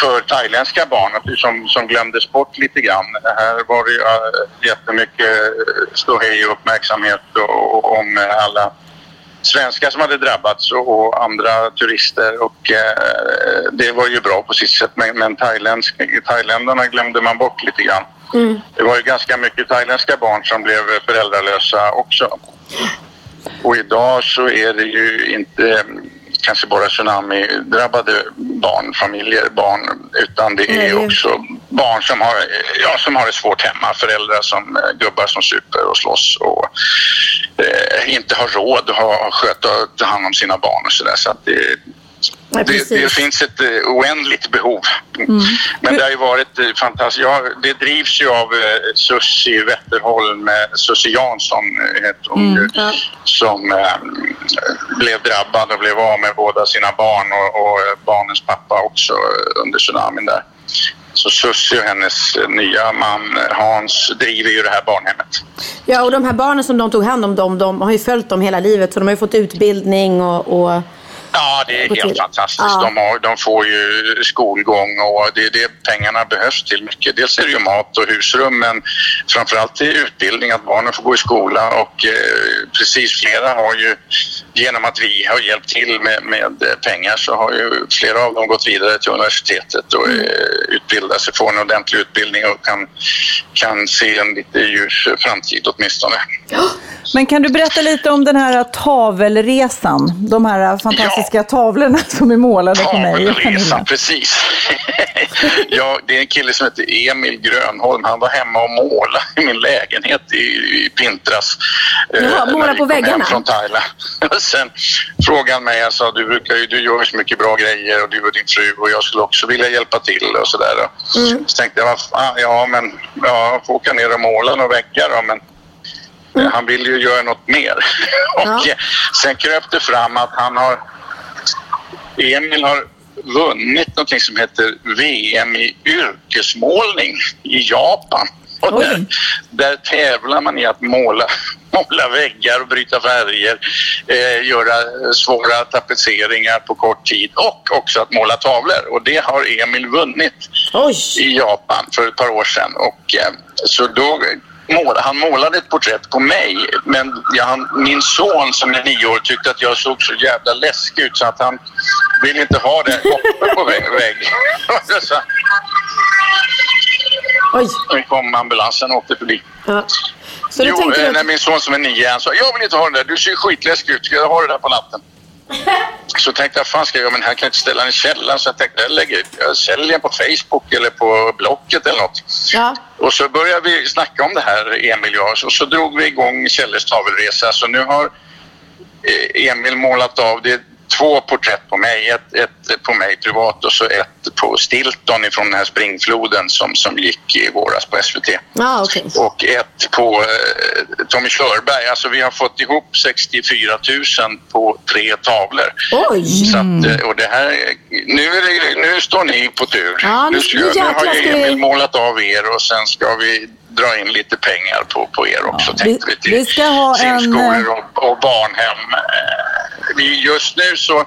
för thailändska barn som, som glömdes bort lite grann. Här var det ju jättemycket ståhej och uppmärksamhet och, och om alla svenskar som hade drabbats och, andra turister och eh, det var ju bra på sitt sätt men, men thailändarna glömde man bort lite grann. Det var ju ganska mycket thailändska barn som blev föräldralösa också. Och idag så är det ju inte mm, kanske bara tsunami-drabbade barnfamiljer, barn, utan det är också barn som har, ja, som har det svårt hemma. Föräldrar som eh, gubbar som super och slåss och eh, inte har råd att ha, sköta och ta hand om sina barn och sådär. Så att det, Det, det finns ett eh, oändligt behov. Men det har ju varit eh, fantastiskt. Ja, det drivs ju av eh, Susie Wetterholm, Susie Jansson heter hon ju, som eh, blev drabbad och blev av med båda sina barn och, och barnens pappa också under tsunamin där. Så Susie och hennes nya man Hans driver ju det här barnhemmet. Ja, och de här barnen som de tog hand om, de, de har ju följt dem hela livet. Så de har ju fått utbildning och... och Ja, det är helt fantastiskt. Ja. De, har, de får ju skolgång och det är det pengarna behövs till mycket. Dels är det ju mat och husrum men framförallt till utbildning, att barnen får gå i skola och eh, precis flera har ju genom att vi har hjälpt till med, med pengar så har ju flera av dem gått vidare till universitetet och Mm. eh, utbildar sig, får en ordentlig utbildning och kan, kan se en lite ljus framtid åtminstone. Men kan du berätta lite om den här tavelresan? De här fantastiska tavlorna som är målade på mig Tavelresan, precis. ja, det är en kille som heter Emil Grönholm. Han var hemma och målade i min lägenhet i, i Pintras. eh, Jaha, när måla vi på väggarna? Från Thailand. Sen frågade han mig, jag sa du, brukar ju, du gör ju så mycket bra grejer och du och din fru och jag skulle också vilja hjälpa till och sådär. Mm. Så tänkte jag, fan, ja men ja, jag får åka ner och måla några väggar då, men eh, han vill ju göra något mer. och Mm. Ja. sen kröp det fram att han har Emil har vunnit något som heter VM i yrkesmålning i Japan. Och där, där tävlar man i att måla, måla väggar och bryta färger, eh, göra svåra tapetseringar på kort tid och också att måla tavlor. Och det har Emil vunnit Oj! i Japan för ett par år sedan. Och, eh, så då han målade ett porträtt på mig men ja, han, min son som är nio år tyckte att jag såg så jävla läskig ut så att han ville inte ha det uppe på väggen. Oj! nu kom ambulansen och åkte förbi. Ja. Så Jo, tänkte eh, du när att... min son som är nio han sa jag vill inte ha det där, du ser skitläskig ut, ska jag ha det där på natten? Så tänkte jag, fan ska jag göra, men här kan jag inte ställa den i källaren. Så jag tänkte, jag, lägger, jag säljer den på Facebook eller på Blocket eller något. Ja. Och så började vi snacka om det här, Emil och jag, och så drog vi igång Kjelles tavelresa. Så nu har eh, Emil målat av, det är två porträtt på mig. Ett, ett på mig privat och så ett på Stilton ifrån den här springfloden som, som gick i våras på SVT. Ja, okej. Och ett på eh, Tommy Körberg. Alltså vi har fått ihop 64 000 på tre tavlor. Oj! Så att, eh, och det här, nu, är det, nu står ni på tur. Ja, nu- ska, nu har ju Emil målat av er och sen ska vi dra in lite pengar på, på er också. Ja, tänkte vi- vi, till vi ska ha en, simskolor och, och barnhem. Just nu så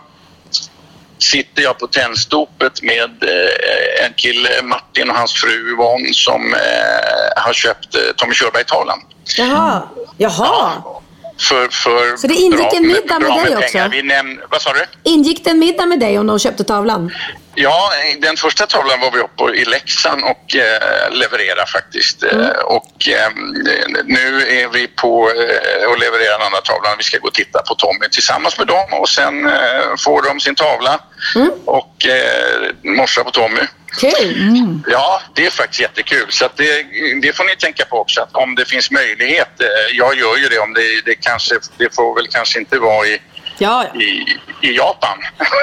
sitter jag på tändstopet med eh, en kille, Martin och hans fru Yvonne som eh, har köpt eh, Tommy Körberg-tavlan. Jaha. Jaha. För, för Så det ingick bra- en middag med bra dig pengar. också? Vi näm- vad sa du? Ingick det en middag med dig om de köpte tavlan? Ja, den första tavlan var vi uppe i Leksand och eh, levererade faktiskt. Mm. Eh, och eh, nu är vi på eh, och levererar den andra tavlan. Vi ska gå och titta på Tommy tillsammans med dem och sen eh, får de sin tavla Mm. och eh, morsa på Tommy. Kul! Ja, det är faktiskt jättekul. Så det, det får ni tänka på också. Att om det finns möjlighet. Eh, jag gör ju det om det, det kanske, det får väl kanske inte vara i, Ja, ja. i, i Japan.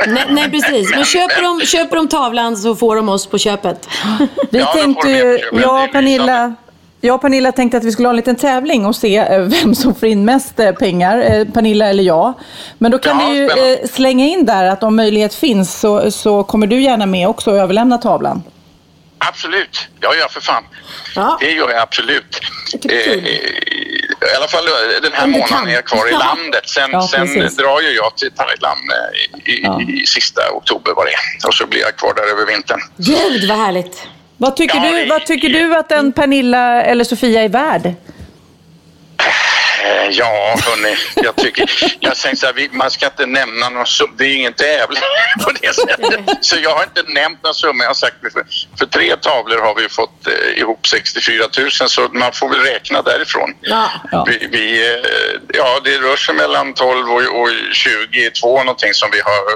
Nej, nej, precis. Men köper de, köper de tavlan så får de oss på köpet. Vi Ja, tänkte ju, men jag och Pernilla, jag och Pernilla tänkte att vi skulle ha en liten tävling och se eh, vem som får in mest eh, pengar, eh, Pernilla eller jag. Men då kan Ja, vi ju spännande. slänga in där att om möjlighet finns så, så kommer du gärna med också och överlämna tavlan. Absolut. Ja, ja, för fan. Ja. Det gör jag absolut. Eh. I alla fall eh, den här månaden kan. är jag kvar i Ja. landet. Sen, Ja, sen drar ju jag till Thailand eh, i, Ja. i sista oktober var det. Och så blir jag kvar där över vintern. Gud vad härligt. Vad tycker, Ja, du, vad tycker du att en Pernilla eller Sofia är värd? Eh, ja, hörni, jag tycker... Jag tänkte så här, vi- man ska inte nämna någon summa. Det är ingen tävling på det sättet. Så jag har inte nämnt någon summa. Jag har sagt för, för tre tavlor har vi fått eh, ihop 64 000 så man får väl räkna därifrån. Ja. Ja. Vi, vi, eh, ja, det rör sig mellan 12 och, och 22 någonting som vi har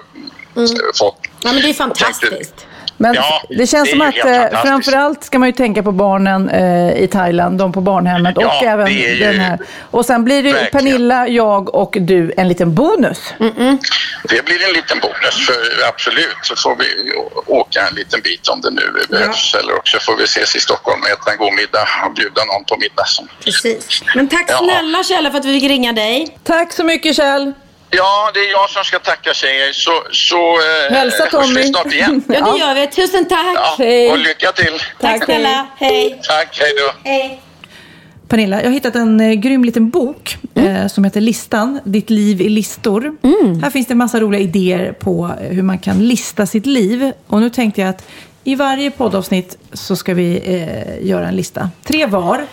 eh, fått. Ja, men det är fantastiskt. Men Ja, det känns det som att eh, framförallt ska man ju tänka på barnen eh, i Thailand, de på barnhemmet och Ja, även ju- den här. Och sen blir det Verkligen. Pernilla, jag och du en liten bonus. Det blir en liten bonus, för absolut. Så får vi åka en liten bit om det nu behövs. Eller också får vi ses i Stockholm och äta en god middag och bjuda någon på middag. Som... Precis. Men tack Ja. snälla Kjella för att vi fick ringa dig. Tack så mycket Kjell. Ja, det är jag som ska tacka tjejer. Så, så eh, Hälsa hörs vi Tommy. snart igen. Ja, det Ja. gör vi. Tusen tack. Ja, Hej. och lycka till. Tack snälla. Hej. Tack, hej då. Hej. Pernilla, jag har hittat en eh, grym liten bok eh, som heter Listan, Ditt liv i listor. Här finns det en massa roliga idéer på eh, hur man kan lista sitt liv. Och nu tänkte jag att i varje poddavsnitt så ska vi eh, göra en lista. Tre var.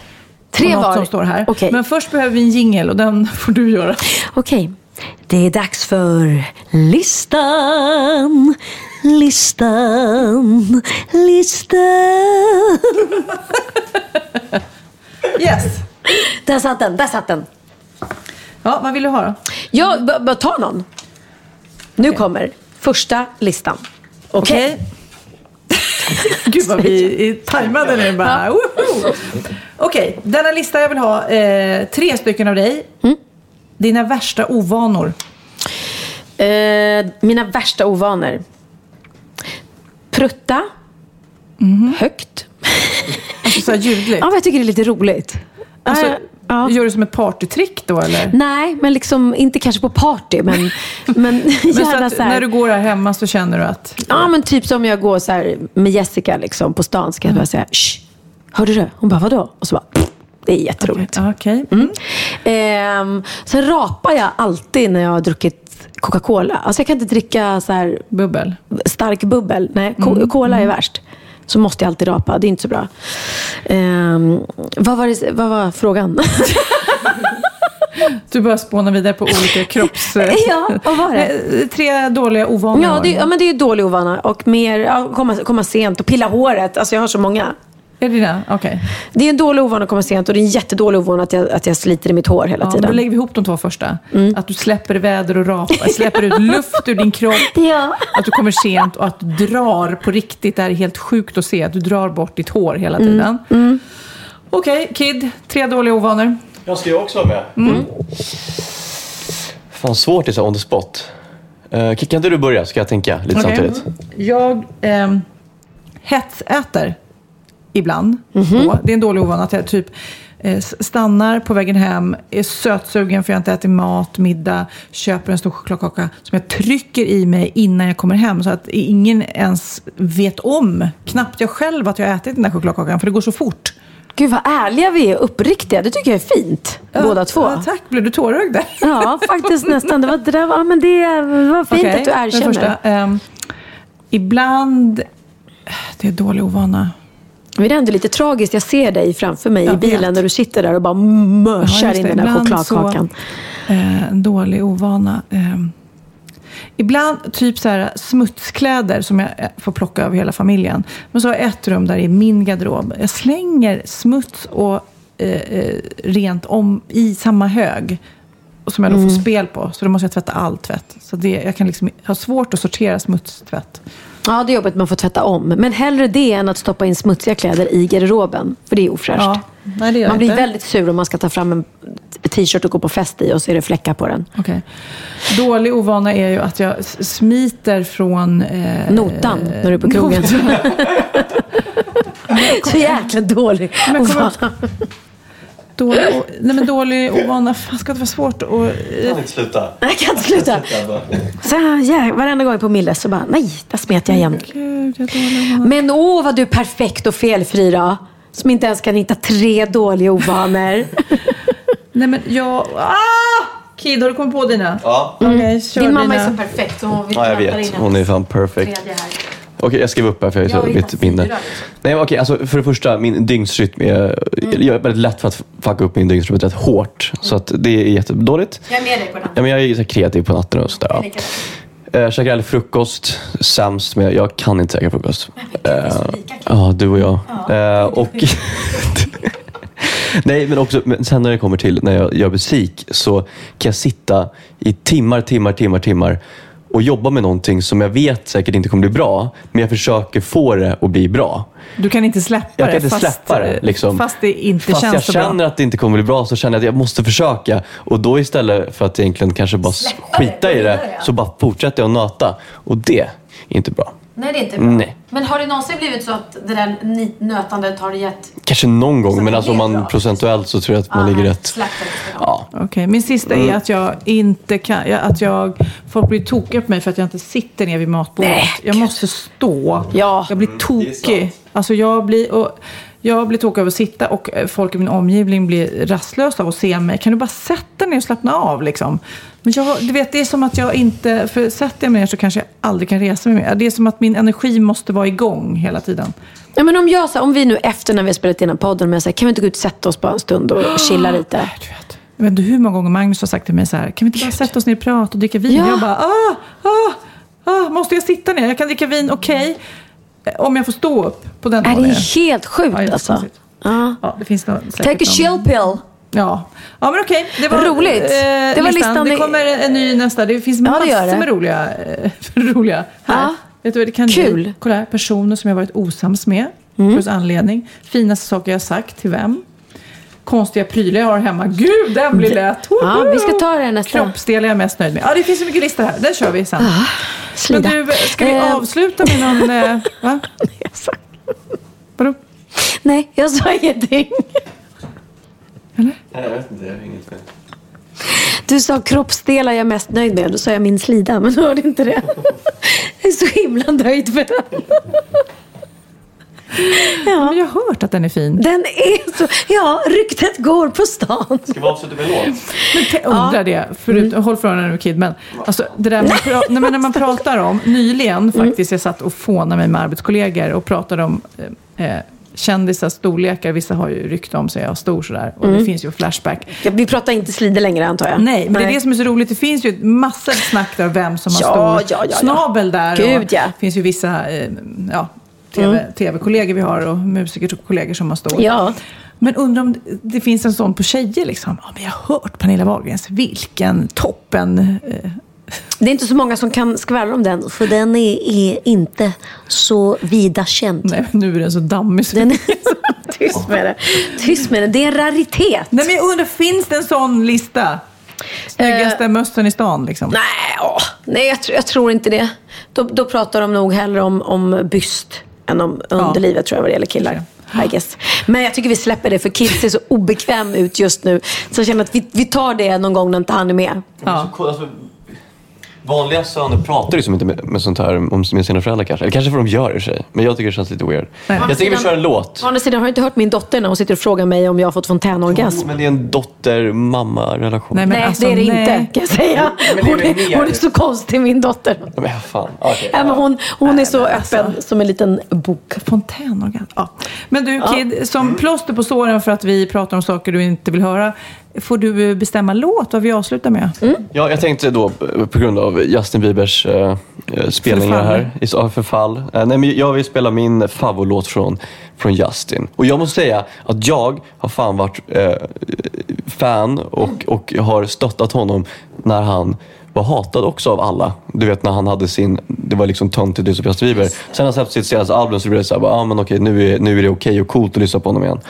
Tre var. som står här. Okej. Men först behöver vi en jingel och den får du göra. Okej. Det är dags för listan, listan, listan. Yes! Där satt den, där satt den. Ja, vad vill du ha då? Ja, b- bara ta någon. Nu kommer första listan. Okej. Gud vad vi är tajmade nu bara. Woho! Okej, denna lista jag vill ha eh, tre stycken av dig. Dina värsta ovanor. Eh, mina värsta ovanor. Prutta. Högt. Alltså så här ljudligt. Ja, jag tycker det är lite roligt. Alltså, Eh, ja. Gör du som ett partytrick då eller? Nej, men liksom inte kanske på party, men, men, Men så att så när du går här hemma så känner du att... Ja, men typ som jag går så här med Jessica liksom, på stan. Ska jag bara säga, Shh, hörde du? Hon bara, vadå? Och så bara. Det är jätteroligt. Ja, Okej. Mm. Ehm, sen rapar jag alltid när jag har druckit Coca-Cola. Alltså jag kan inte dricka så här Bubbel. stark bubbel. Nej, co- cola är värst. Så måste jag alltid rapa. Det är inte så bra. Ehm, vad, var det, vad var frågan? Du börjar spåna vidare på olika kropps... ja, vad var det? Eh, Tre dåliga ovanor. Ja, det, ja, men det är dålig ovana. Och mer ja, komma, komma sent och pilla håret. Alltså jag har så många. Är det dina? Okej. Det är en dålig ovana att komma sent och det är en jättedålig ovana att jag, att jag sliter i mitt hår hela Ja, tiden. då lägger vi ihop de två första. Mm. Att du släpper väder och rapar, släpper ut luft ur din kropp. Ja. Att du kommer sent och att du drar på riktigt. Det här är helt sjukt att se. Att du drar bort ditt hår hela Mm. tiden. Okej, Kid. Tre dåliga ovanor. Jag ska ju också vara med. Mm. Fan svårt det är så on the spot. Uh, kan inte du börja så ska jag tänka lite Okej. samtidigt. Jag ehm, hetsäter ibland. Då. Det är en dålig ovana att jag typ eh, stannar på vägen hem, är sötsugen för jag inte ätit mat, middag, köper en stor chokladkaka som jag trycker i mig innan jag kommer hem så att ingen ens vet om, knappt jag själv, att jag har ätit den där chokladkakan för det går så fort. Gud vad ärliga vi är, uppriktiga. Det tycker jag är fint. Båda två. Ja, tack, blev du tårögd där? Ja, faktiskt nästan. Det var, det där var, ja, men det var fint Okej, att du erkänner. Första, ehm, ibland, det är dålig ovana. Men det är ändå lite tragiskt. Jag ser dig framför mig Jag i bilen vet. när du sitter där och bara mörsar Ja, in den där Ibland chokladkakan. Så, eh, en dålig ovana. Eh, ibland typ så här smutskläder som jag eh, får plocka över hela familjen. Men så har jag ett rum där det är min garderob. Jag slänger smuts och eh, eh, rent om i samma hög. Som jag då Mm. får spel på. Så då måste jag tvätta all tvätt. Så det, jag kan liksom ha svårt att sortera smutstvätt. Ja, det är jobbigt man får tvätta om. Men hellre det än att stoppa in smutsiga kläder i garderoben. För det är ofräscht. Ja, nej, det gör man blir inte. väldigt sur om man ska ta fram en t-shirt och gå på fest i och så är det fläckar på den. Okej. Dålig ovana är ju att jag smiter från... Eh, Notan när du är på krogen. så jäkla dålig ovana. Dålig, o- nej men dålig ovana, fan ska det vara svårt att... eh, inte sluta. Jag kan inte sluta. Så här, ja, varenda gång på Milles så bara, nej, där smet jag igen. Jag. Men åh vad du är perfekt och felfri då. Som inte ens kan hitta tre dåliga ovanor. Nej men jag... Ah! Kid, har du kommit på dina? Ja. Okej, kör Din mamma dina. är så perfekt så hon vill ja, jag vet. Hon är fan perfect. Okej, jag skrev upp här för jag har mitt minne. fyra, liksom. Nej, okej, alltså, för det första, min dygnsrytm är... Jag är väldigt lätt för att fucka upp min dygnsrytm rätt hårt. Så att det är jättedåligt. Jag är med dig på den. Ja, men jag är så kreativ på natten och sådär. Ja. Jag käkar aldrig frukost, sämst, men jag kan inte käka frukost. Eh. Ja, du och jag. Eh, och Nej, men också men sen när det kommer till när jag gör musik så kan jag sitta i timmar, timmar, timmar, timmar och jobba med någonting som jag vet säkert inte kommer bli bra, men jag försöker få det att bli bra. Du kan inte släppa Jag kan det, inte fast, släppa det. Liksom. fast det inte Fast känns jag så bra. känner att det inte kommer bli bra så känner jag att jag måste försöka. Och då istället för att egentligen kanske bara Släppa skita det, i det. så bara fortsätter jag att nöta. Och det är inte bra. Nej, det är inte bra. Nej. Men har det någonsin blivit så att det där nötandet har gett... Kanske någon gång, Så men alltså man bra. procentuellt så tror jag att man Ah, ligger rätt. Ja. Okej, min sista Mm. är att jag inte kan, att jag, folk blir tokiga på mig för att jag inte sitter ner vid matbordet. Nej, jag måste stå. Ja. Jag blir tokig. Alltså jag blir, och, jag blir tokig av att sitta och eh, folk i min omgivning blir rastlösa av att se mig. Kan du bara sätta dig ner och slappna av liksom? Men jag, du vet, det är som att jag inte, för sätter jag mig ner så kanske jag aldrig kan resa mig mer. Det är som att min energi måste vara igång hela tiden. Ja, men om, jag, så, här, om vi nu efter när vi har spelat in podden, men jag säger, kan vi inte gå ut och sätta oss bara en stund och chilla lite? Du vet, jag vet inte hur många gånger Magnus har sagt till mig så här, kan vi inte bara sätta oss ner och prata och dricka vin? Ja. Jag bara, ah, ah, ah, måste jag sitta ner? Jag kan dricka vin, okej. Eh, Om jag får stå upp på den Är det är helt sjukt Ja, alltså. Ja. Ja, det finns säkert Take a chill pill. Ja. ja, men okej. Det var Roligt. eh, Det var listan. Det kommer en ny nästa. Det finns Ja, massor det det. med roliga, eh, roliga här. Ja. Vet du vad det kan Kul. bli? Kolla här. Personer som jag varit osams med. Mm. Plus anledning. Finaste saker jag sagt till vem. Konstiga prylar jag har hemma. Gud, den blir lätt. Ja, vi ska ta det nästa. Kroppsdel är jag mest nöjd med. Ja, det finns så mycket listor här. Den kör vi sen. Men Slida. du, ska vi Eh, avsluta med någon... Eh, va? jag sa- Vadå? Nej, jag sa ingenting. Nej, jag vet inte. Jag har inget med. Du sa kroppsdelar jag är mest nöjd med. Då sa jag min slida, men du hörde inte det. Jag är så himla nöjd med den. Ja, Men jag har hört att den är fin. den är så... Ja, ryktet går på stan. Ska vi avsluta med låt? Men undrar det, förut, Mm. håll för öronen nu Kid, men, alltså, det där man, pra- nej, men när man pratar om, nyligen Mm. faktiskt, jag satt och fånade mig med arbetskollegor och pratade om eh, eh, kändisars storlekar, vissa har ju rykte om sig, jag stor sådär, och Mm. det finns ju Flashback. Ja, Vi pratar inte slide längre antar jag. Nej, men det är det som är så roligt, det finns ju massor snack där vem som har Ja, stor ja, ja, snabel där. Gud, ja. Mm. Det finns ju vissa eh, ja, TV, tv-kollegor vi har och musikerkollegor som har stor. Ja. Men undrar om det- det finns en sån på tjejer liksom. Ja, men jag har hört Pernilla Wahlgrens, vilken toppen... Eh, Det är inte så många som kan skvallra om den, för den är, är inte så vida känd. nej, nu är den så dammig. så- Den är... Tyst med det. Tyst med det. Det är en raritet. Nej, men jag undrar, finns det en sån lista? Snyggaste mössen i stan liksom. Nej, åh, nej jag, tr- jag tror inte det. Då, då pratar de nog hellre om, om byst än om underlivet tror jag vad det gäller killar. I guess. Men jag tycker vi släpper det för Kid ser så obekväm ut just nu. Så jag känner att vi, vi tar det någon gång när inte han är med. Ja. Så, alltså, vanliga söner pratar liksom inte med, med sånt här om, med sina föräldrar kanske. Eller kanske för de gör det i sig. Men jag tycker det känns lite weird. Nej. Jag tycker vi kör en låt. Å andra sidan har jag inte hört min dotter när hon sitter och frågar mig om jag har fått fontänorgasm. Men det är en dotter-mamma-relation. Nej, men Nej, alltså, det är det nej. inte kan jag säga. Hon är, hon är så konstig min dotter. Men fan. Ja, men hon hon är så men öppen alltså. som en liten bok. Fontänorgasm. Ja. Men du Kid, som plåster på såren för att vi pratar om saker du inte vill höra, får du bestämma låt vad vi avslutar med? Ja, jag tänkte då eh, på grund av Justin Biebers eh, spelningar Förfall. här. Ja, förfall. Eh, nej, men jag vill spela min favoritlåt från, från Justin. Och jag måste säga att jag har fan varit eh, fan och, och har stöttat honom när han var hatad också av alla. Du vet när han hade sin, det var liksom töntigt att lyssna på Justin Bieber. Sen när han släppte sitt senaste album så blev det såhär, ah, men okej nu är, nu är det okej och coolt att lyssna på honom igen.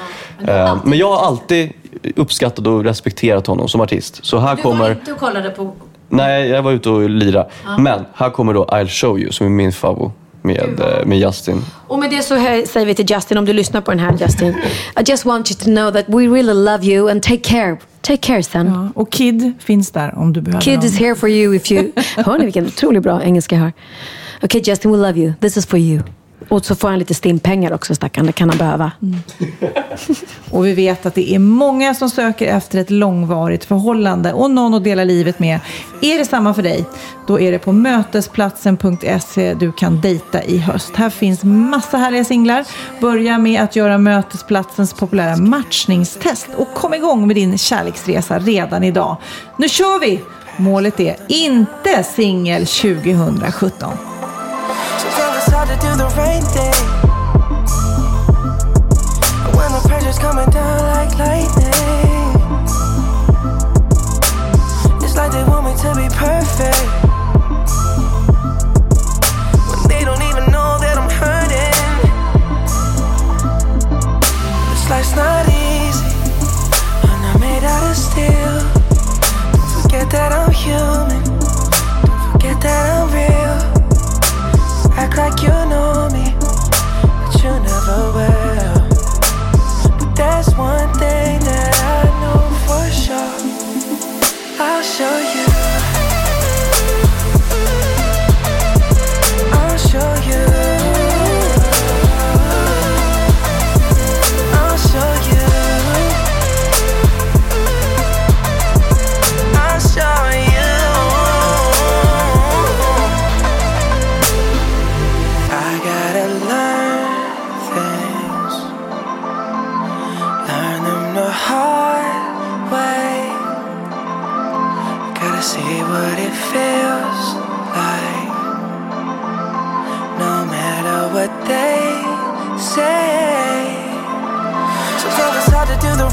Eh, men jag har alltid uppskattat och respekterat honom som artist. Så här kommer... inte och kollade på... Nej, jag var ute och lira. Men här kommer då I'll show you som är min favorit med, eh, med Justin. Och med det så här säger vi till Justin, om du lyssnar på den här Justin. I just want you to know that we really love you and take care. Take care son. Ja. Och Kid finns där om du behöver Kid någon. is here for you if you... Hör ni vilken otroligt bra engelska jag har? Okay Justin, we love you. This is for you. Och så får han lite stimpengar också, stackarn. Det kan han behöva. Mm. Och vi vet att det är många som söker efter ett långvarigt förhållande och någon att dela livet med. Är det samma för dig? Då är det på mötesplatsen.se du kan dejta i höst. Här finns massa härliga singlar. Börja med att göra Mötesplatsens populära matchningstest och kom igång med din kärleksresa redan idag. Nu kör vi! Målet är inte singel 2017. Do the right thing. When the pressure's coming down like lightning. It's like they want me to be perfect. When they don't even know that I'm hurting. This life's not easy. I'm not made out of steel. Don't forget that I'm human. Don't forget that I'm real. Like you know me, but you never will. But there's one thing that I know for sure. I'll show you.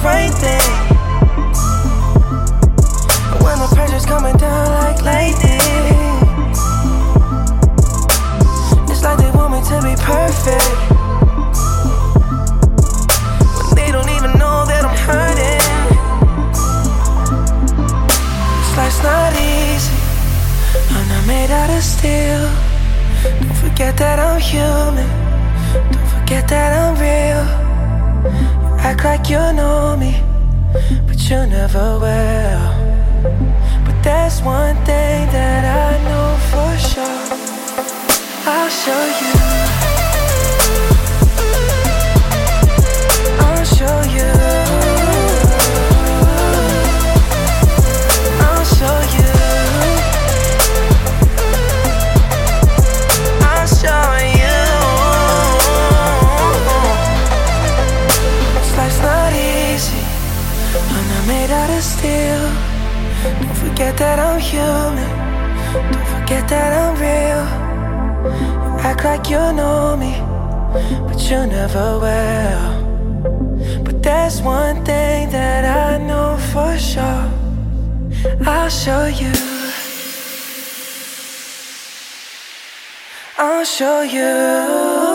Right thing. When the pressure's coming down like lightning. It's like they want me to be perfect. When they don't even know that I'm hurting. This life's not easy. I'm not made out of steel. Don't forget that I'm human. Don't forget that I'm real. You act like you know you never will. But there's one thing that I know for sure. I'll show you. Forget that I'm human. Don't forget that I'm real. You Act like you know me, but you never will. But there's one thing that I know for sure. I'll show you. I'll show you.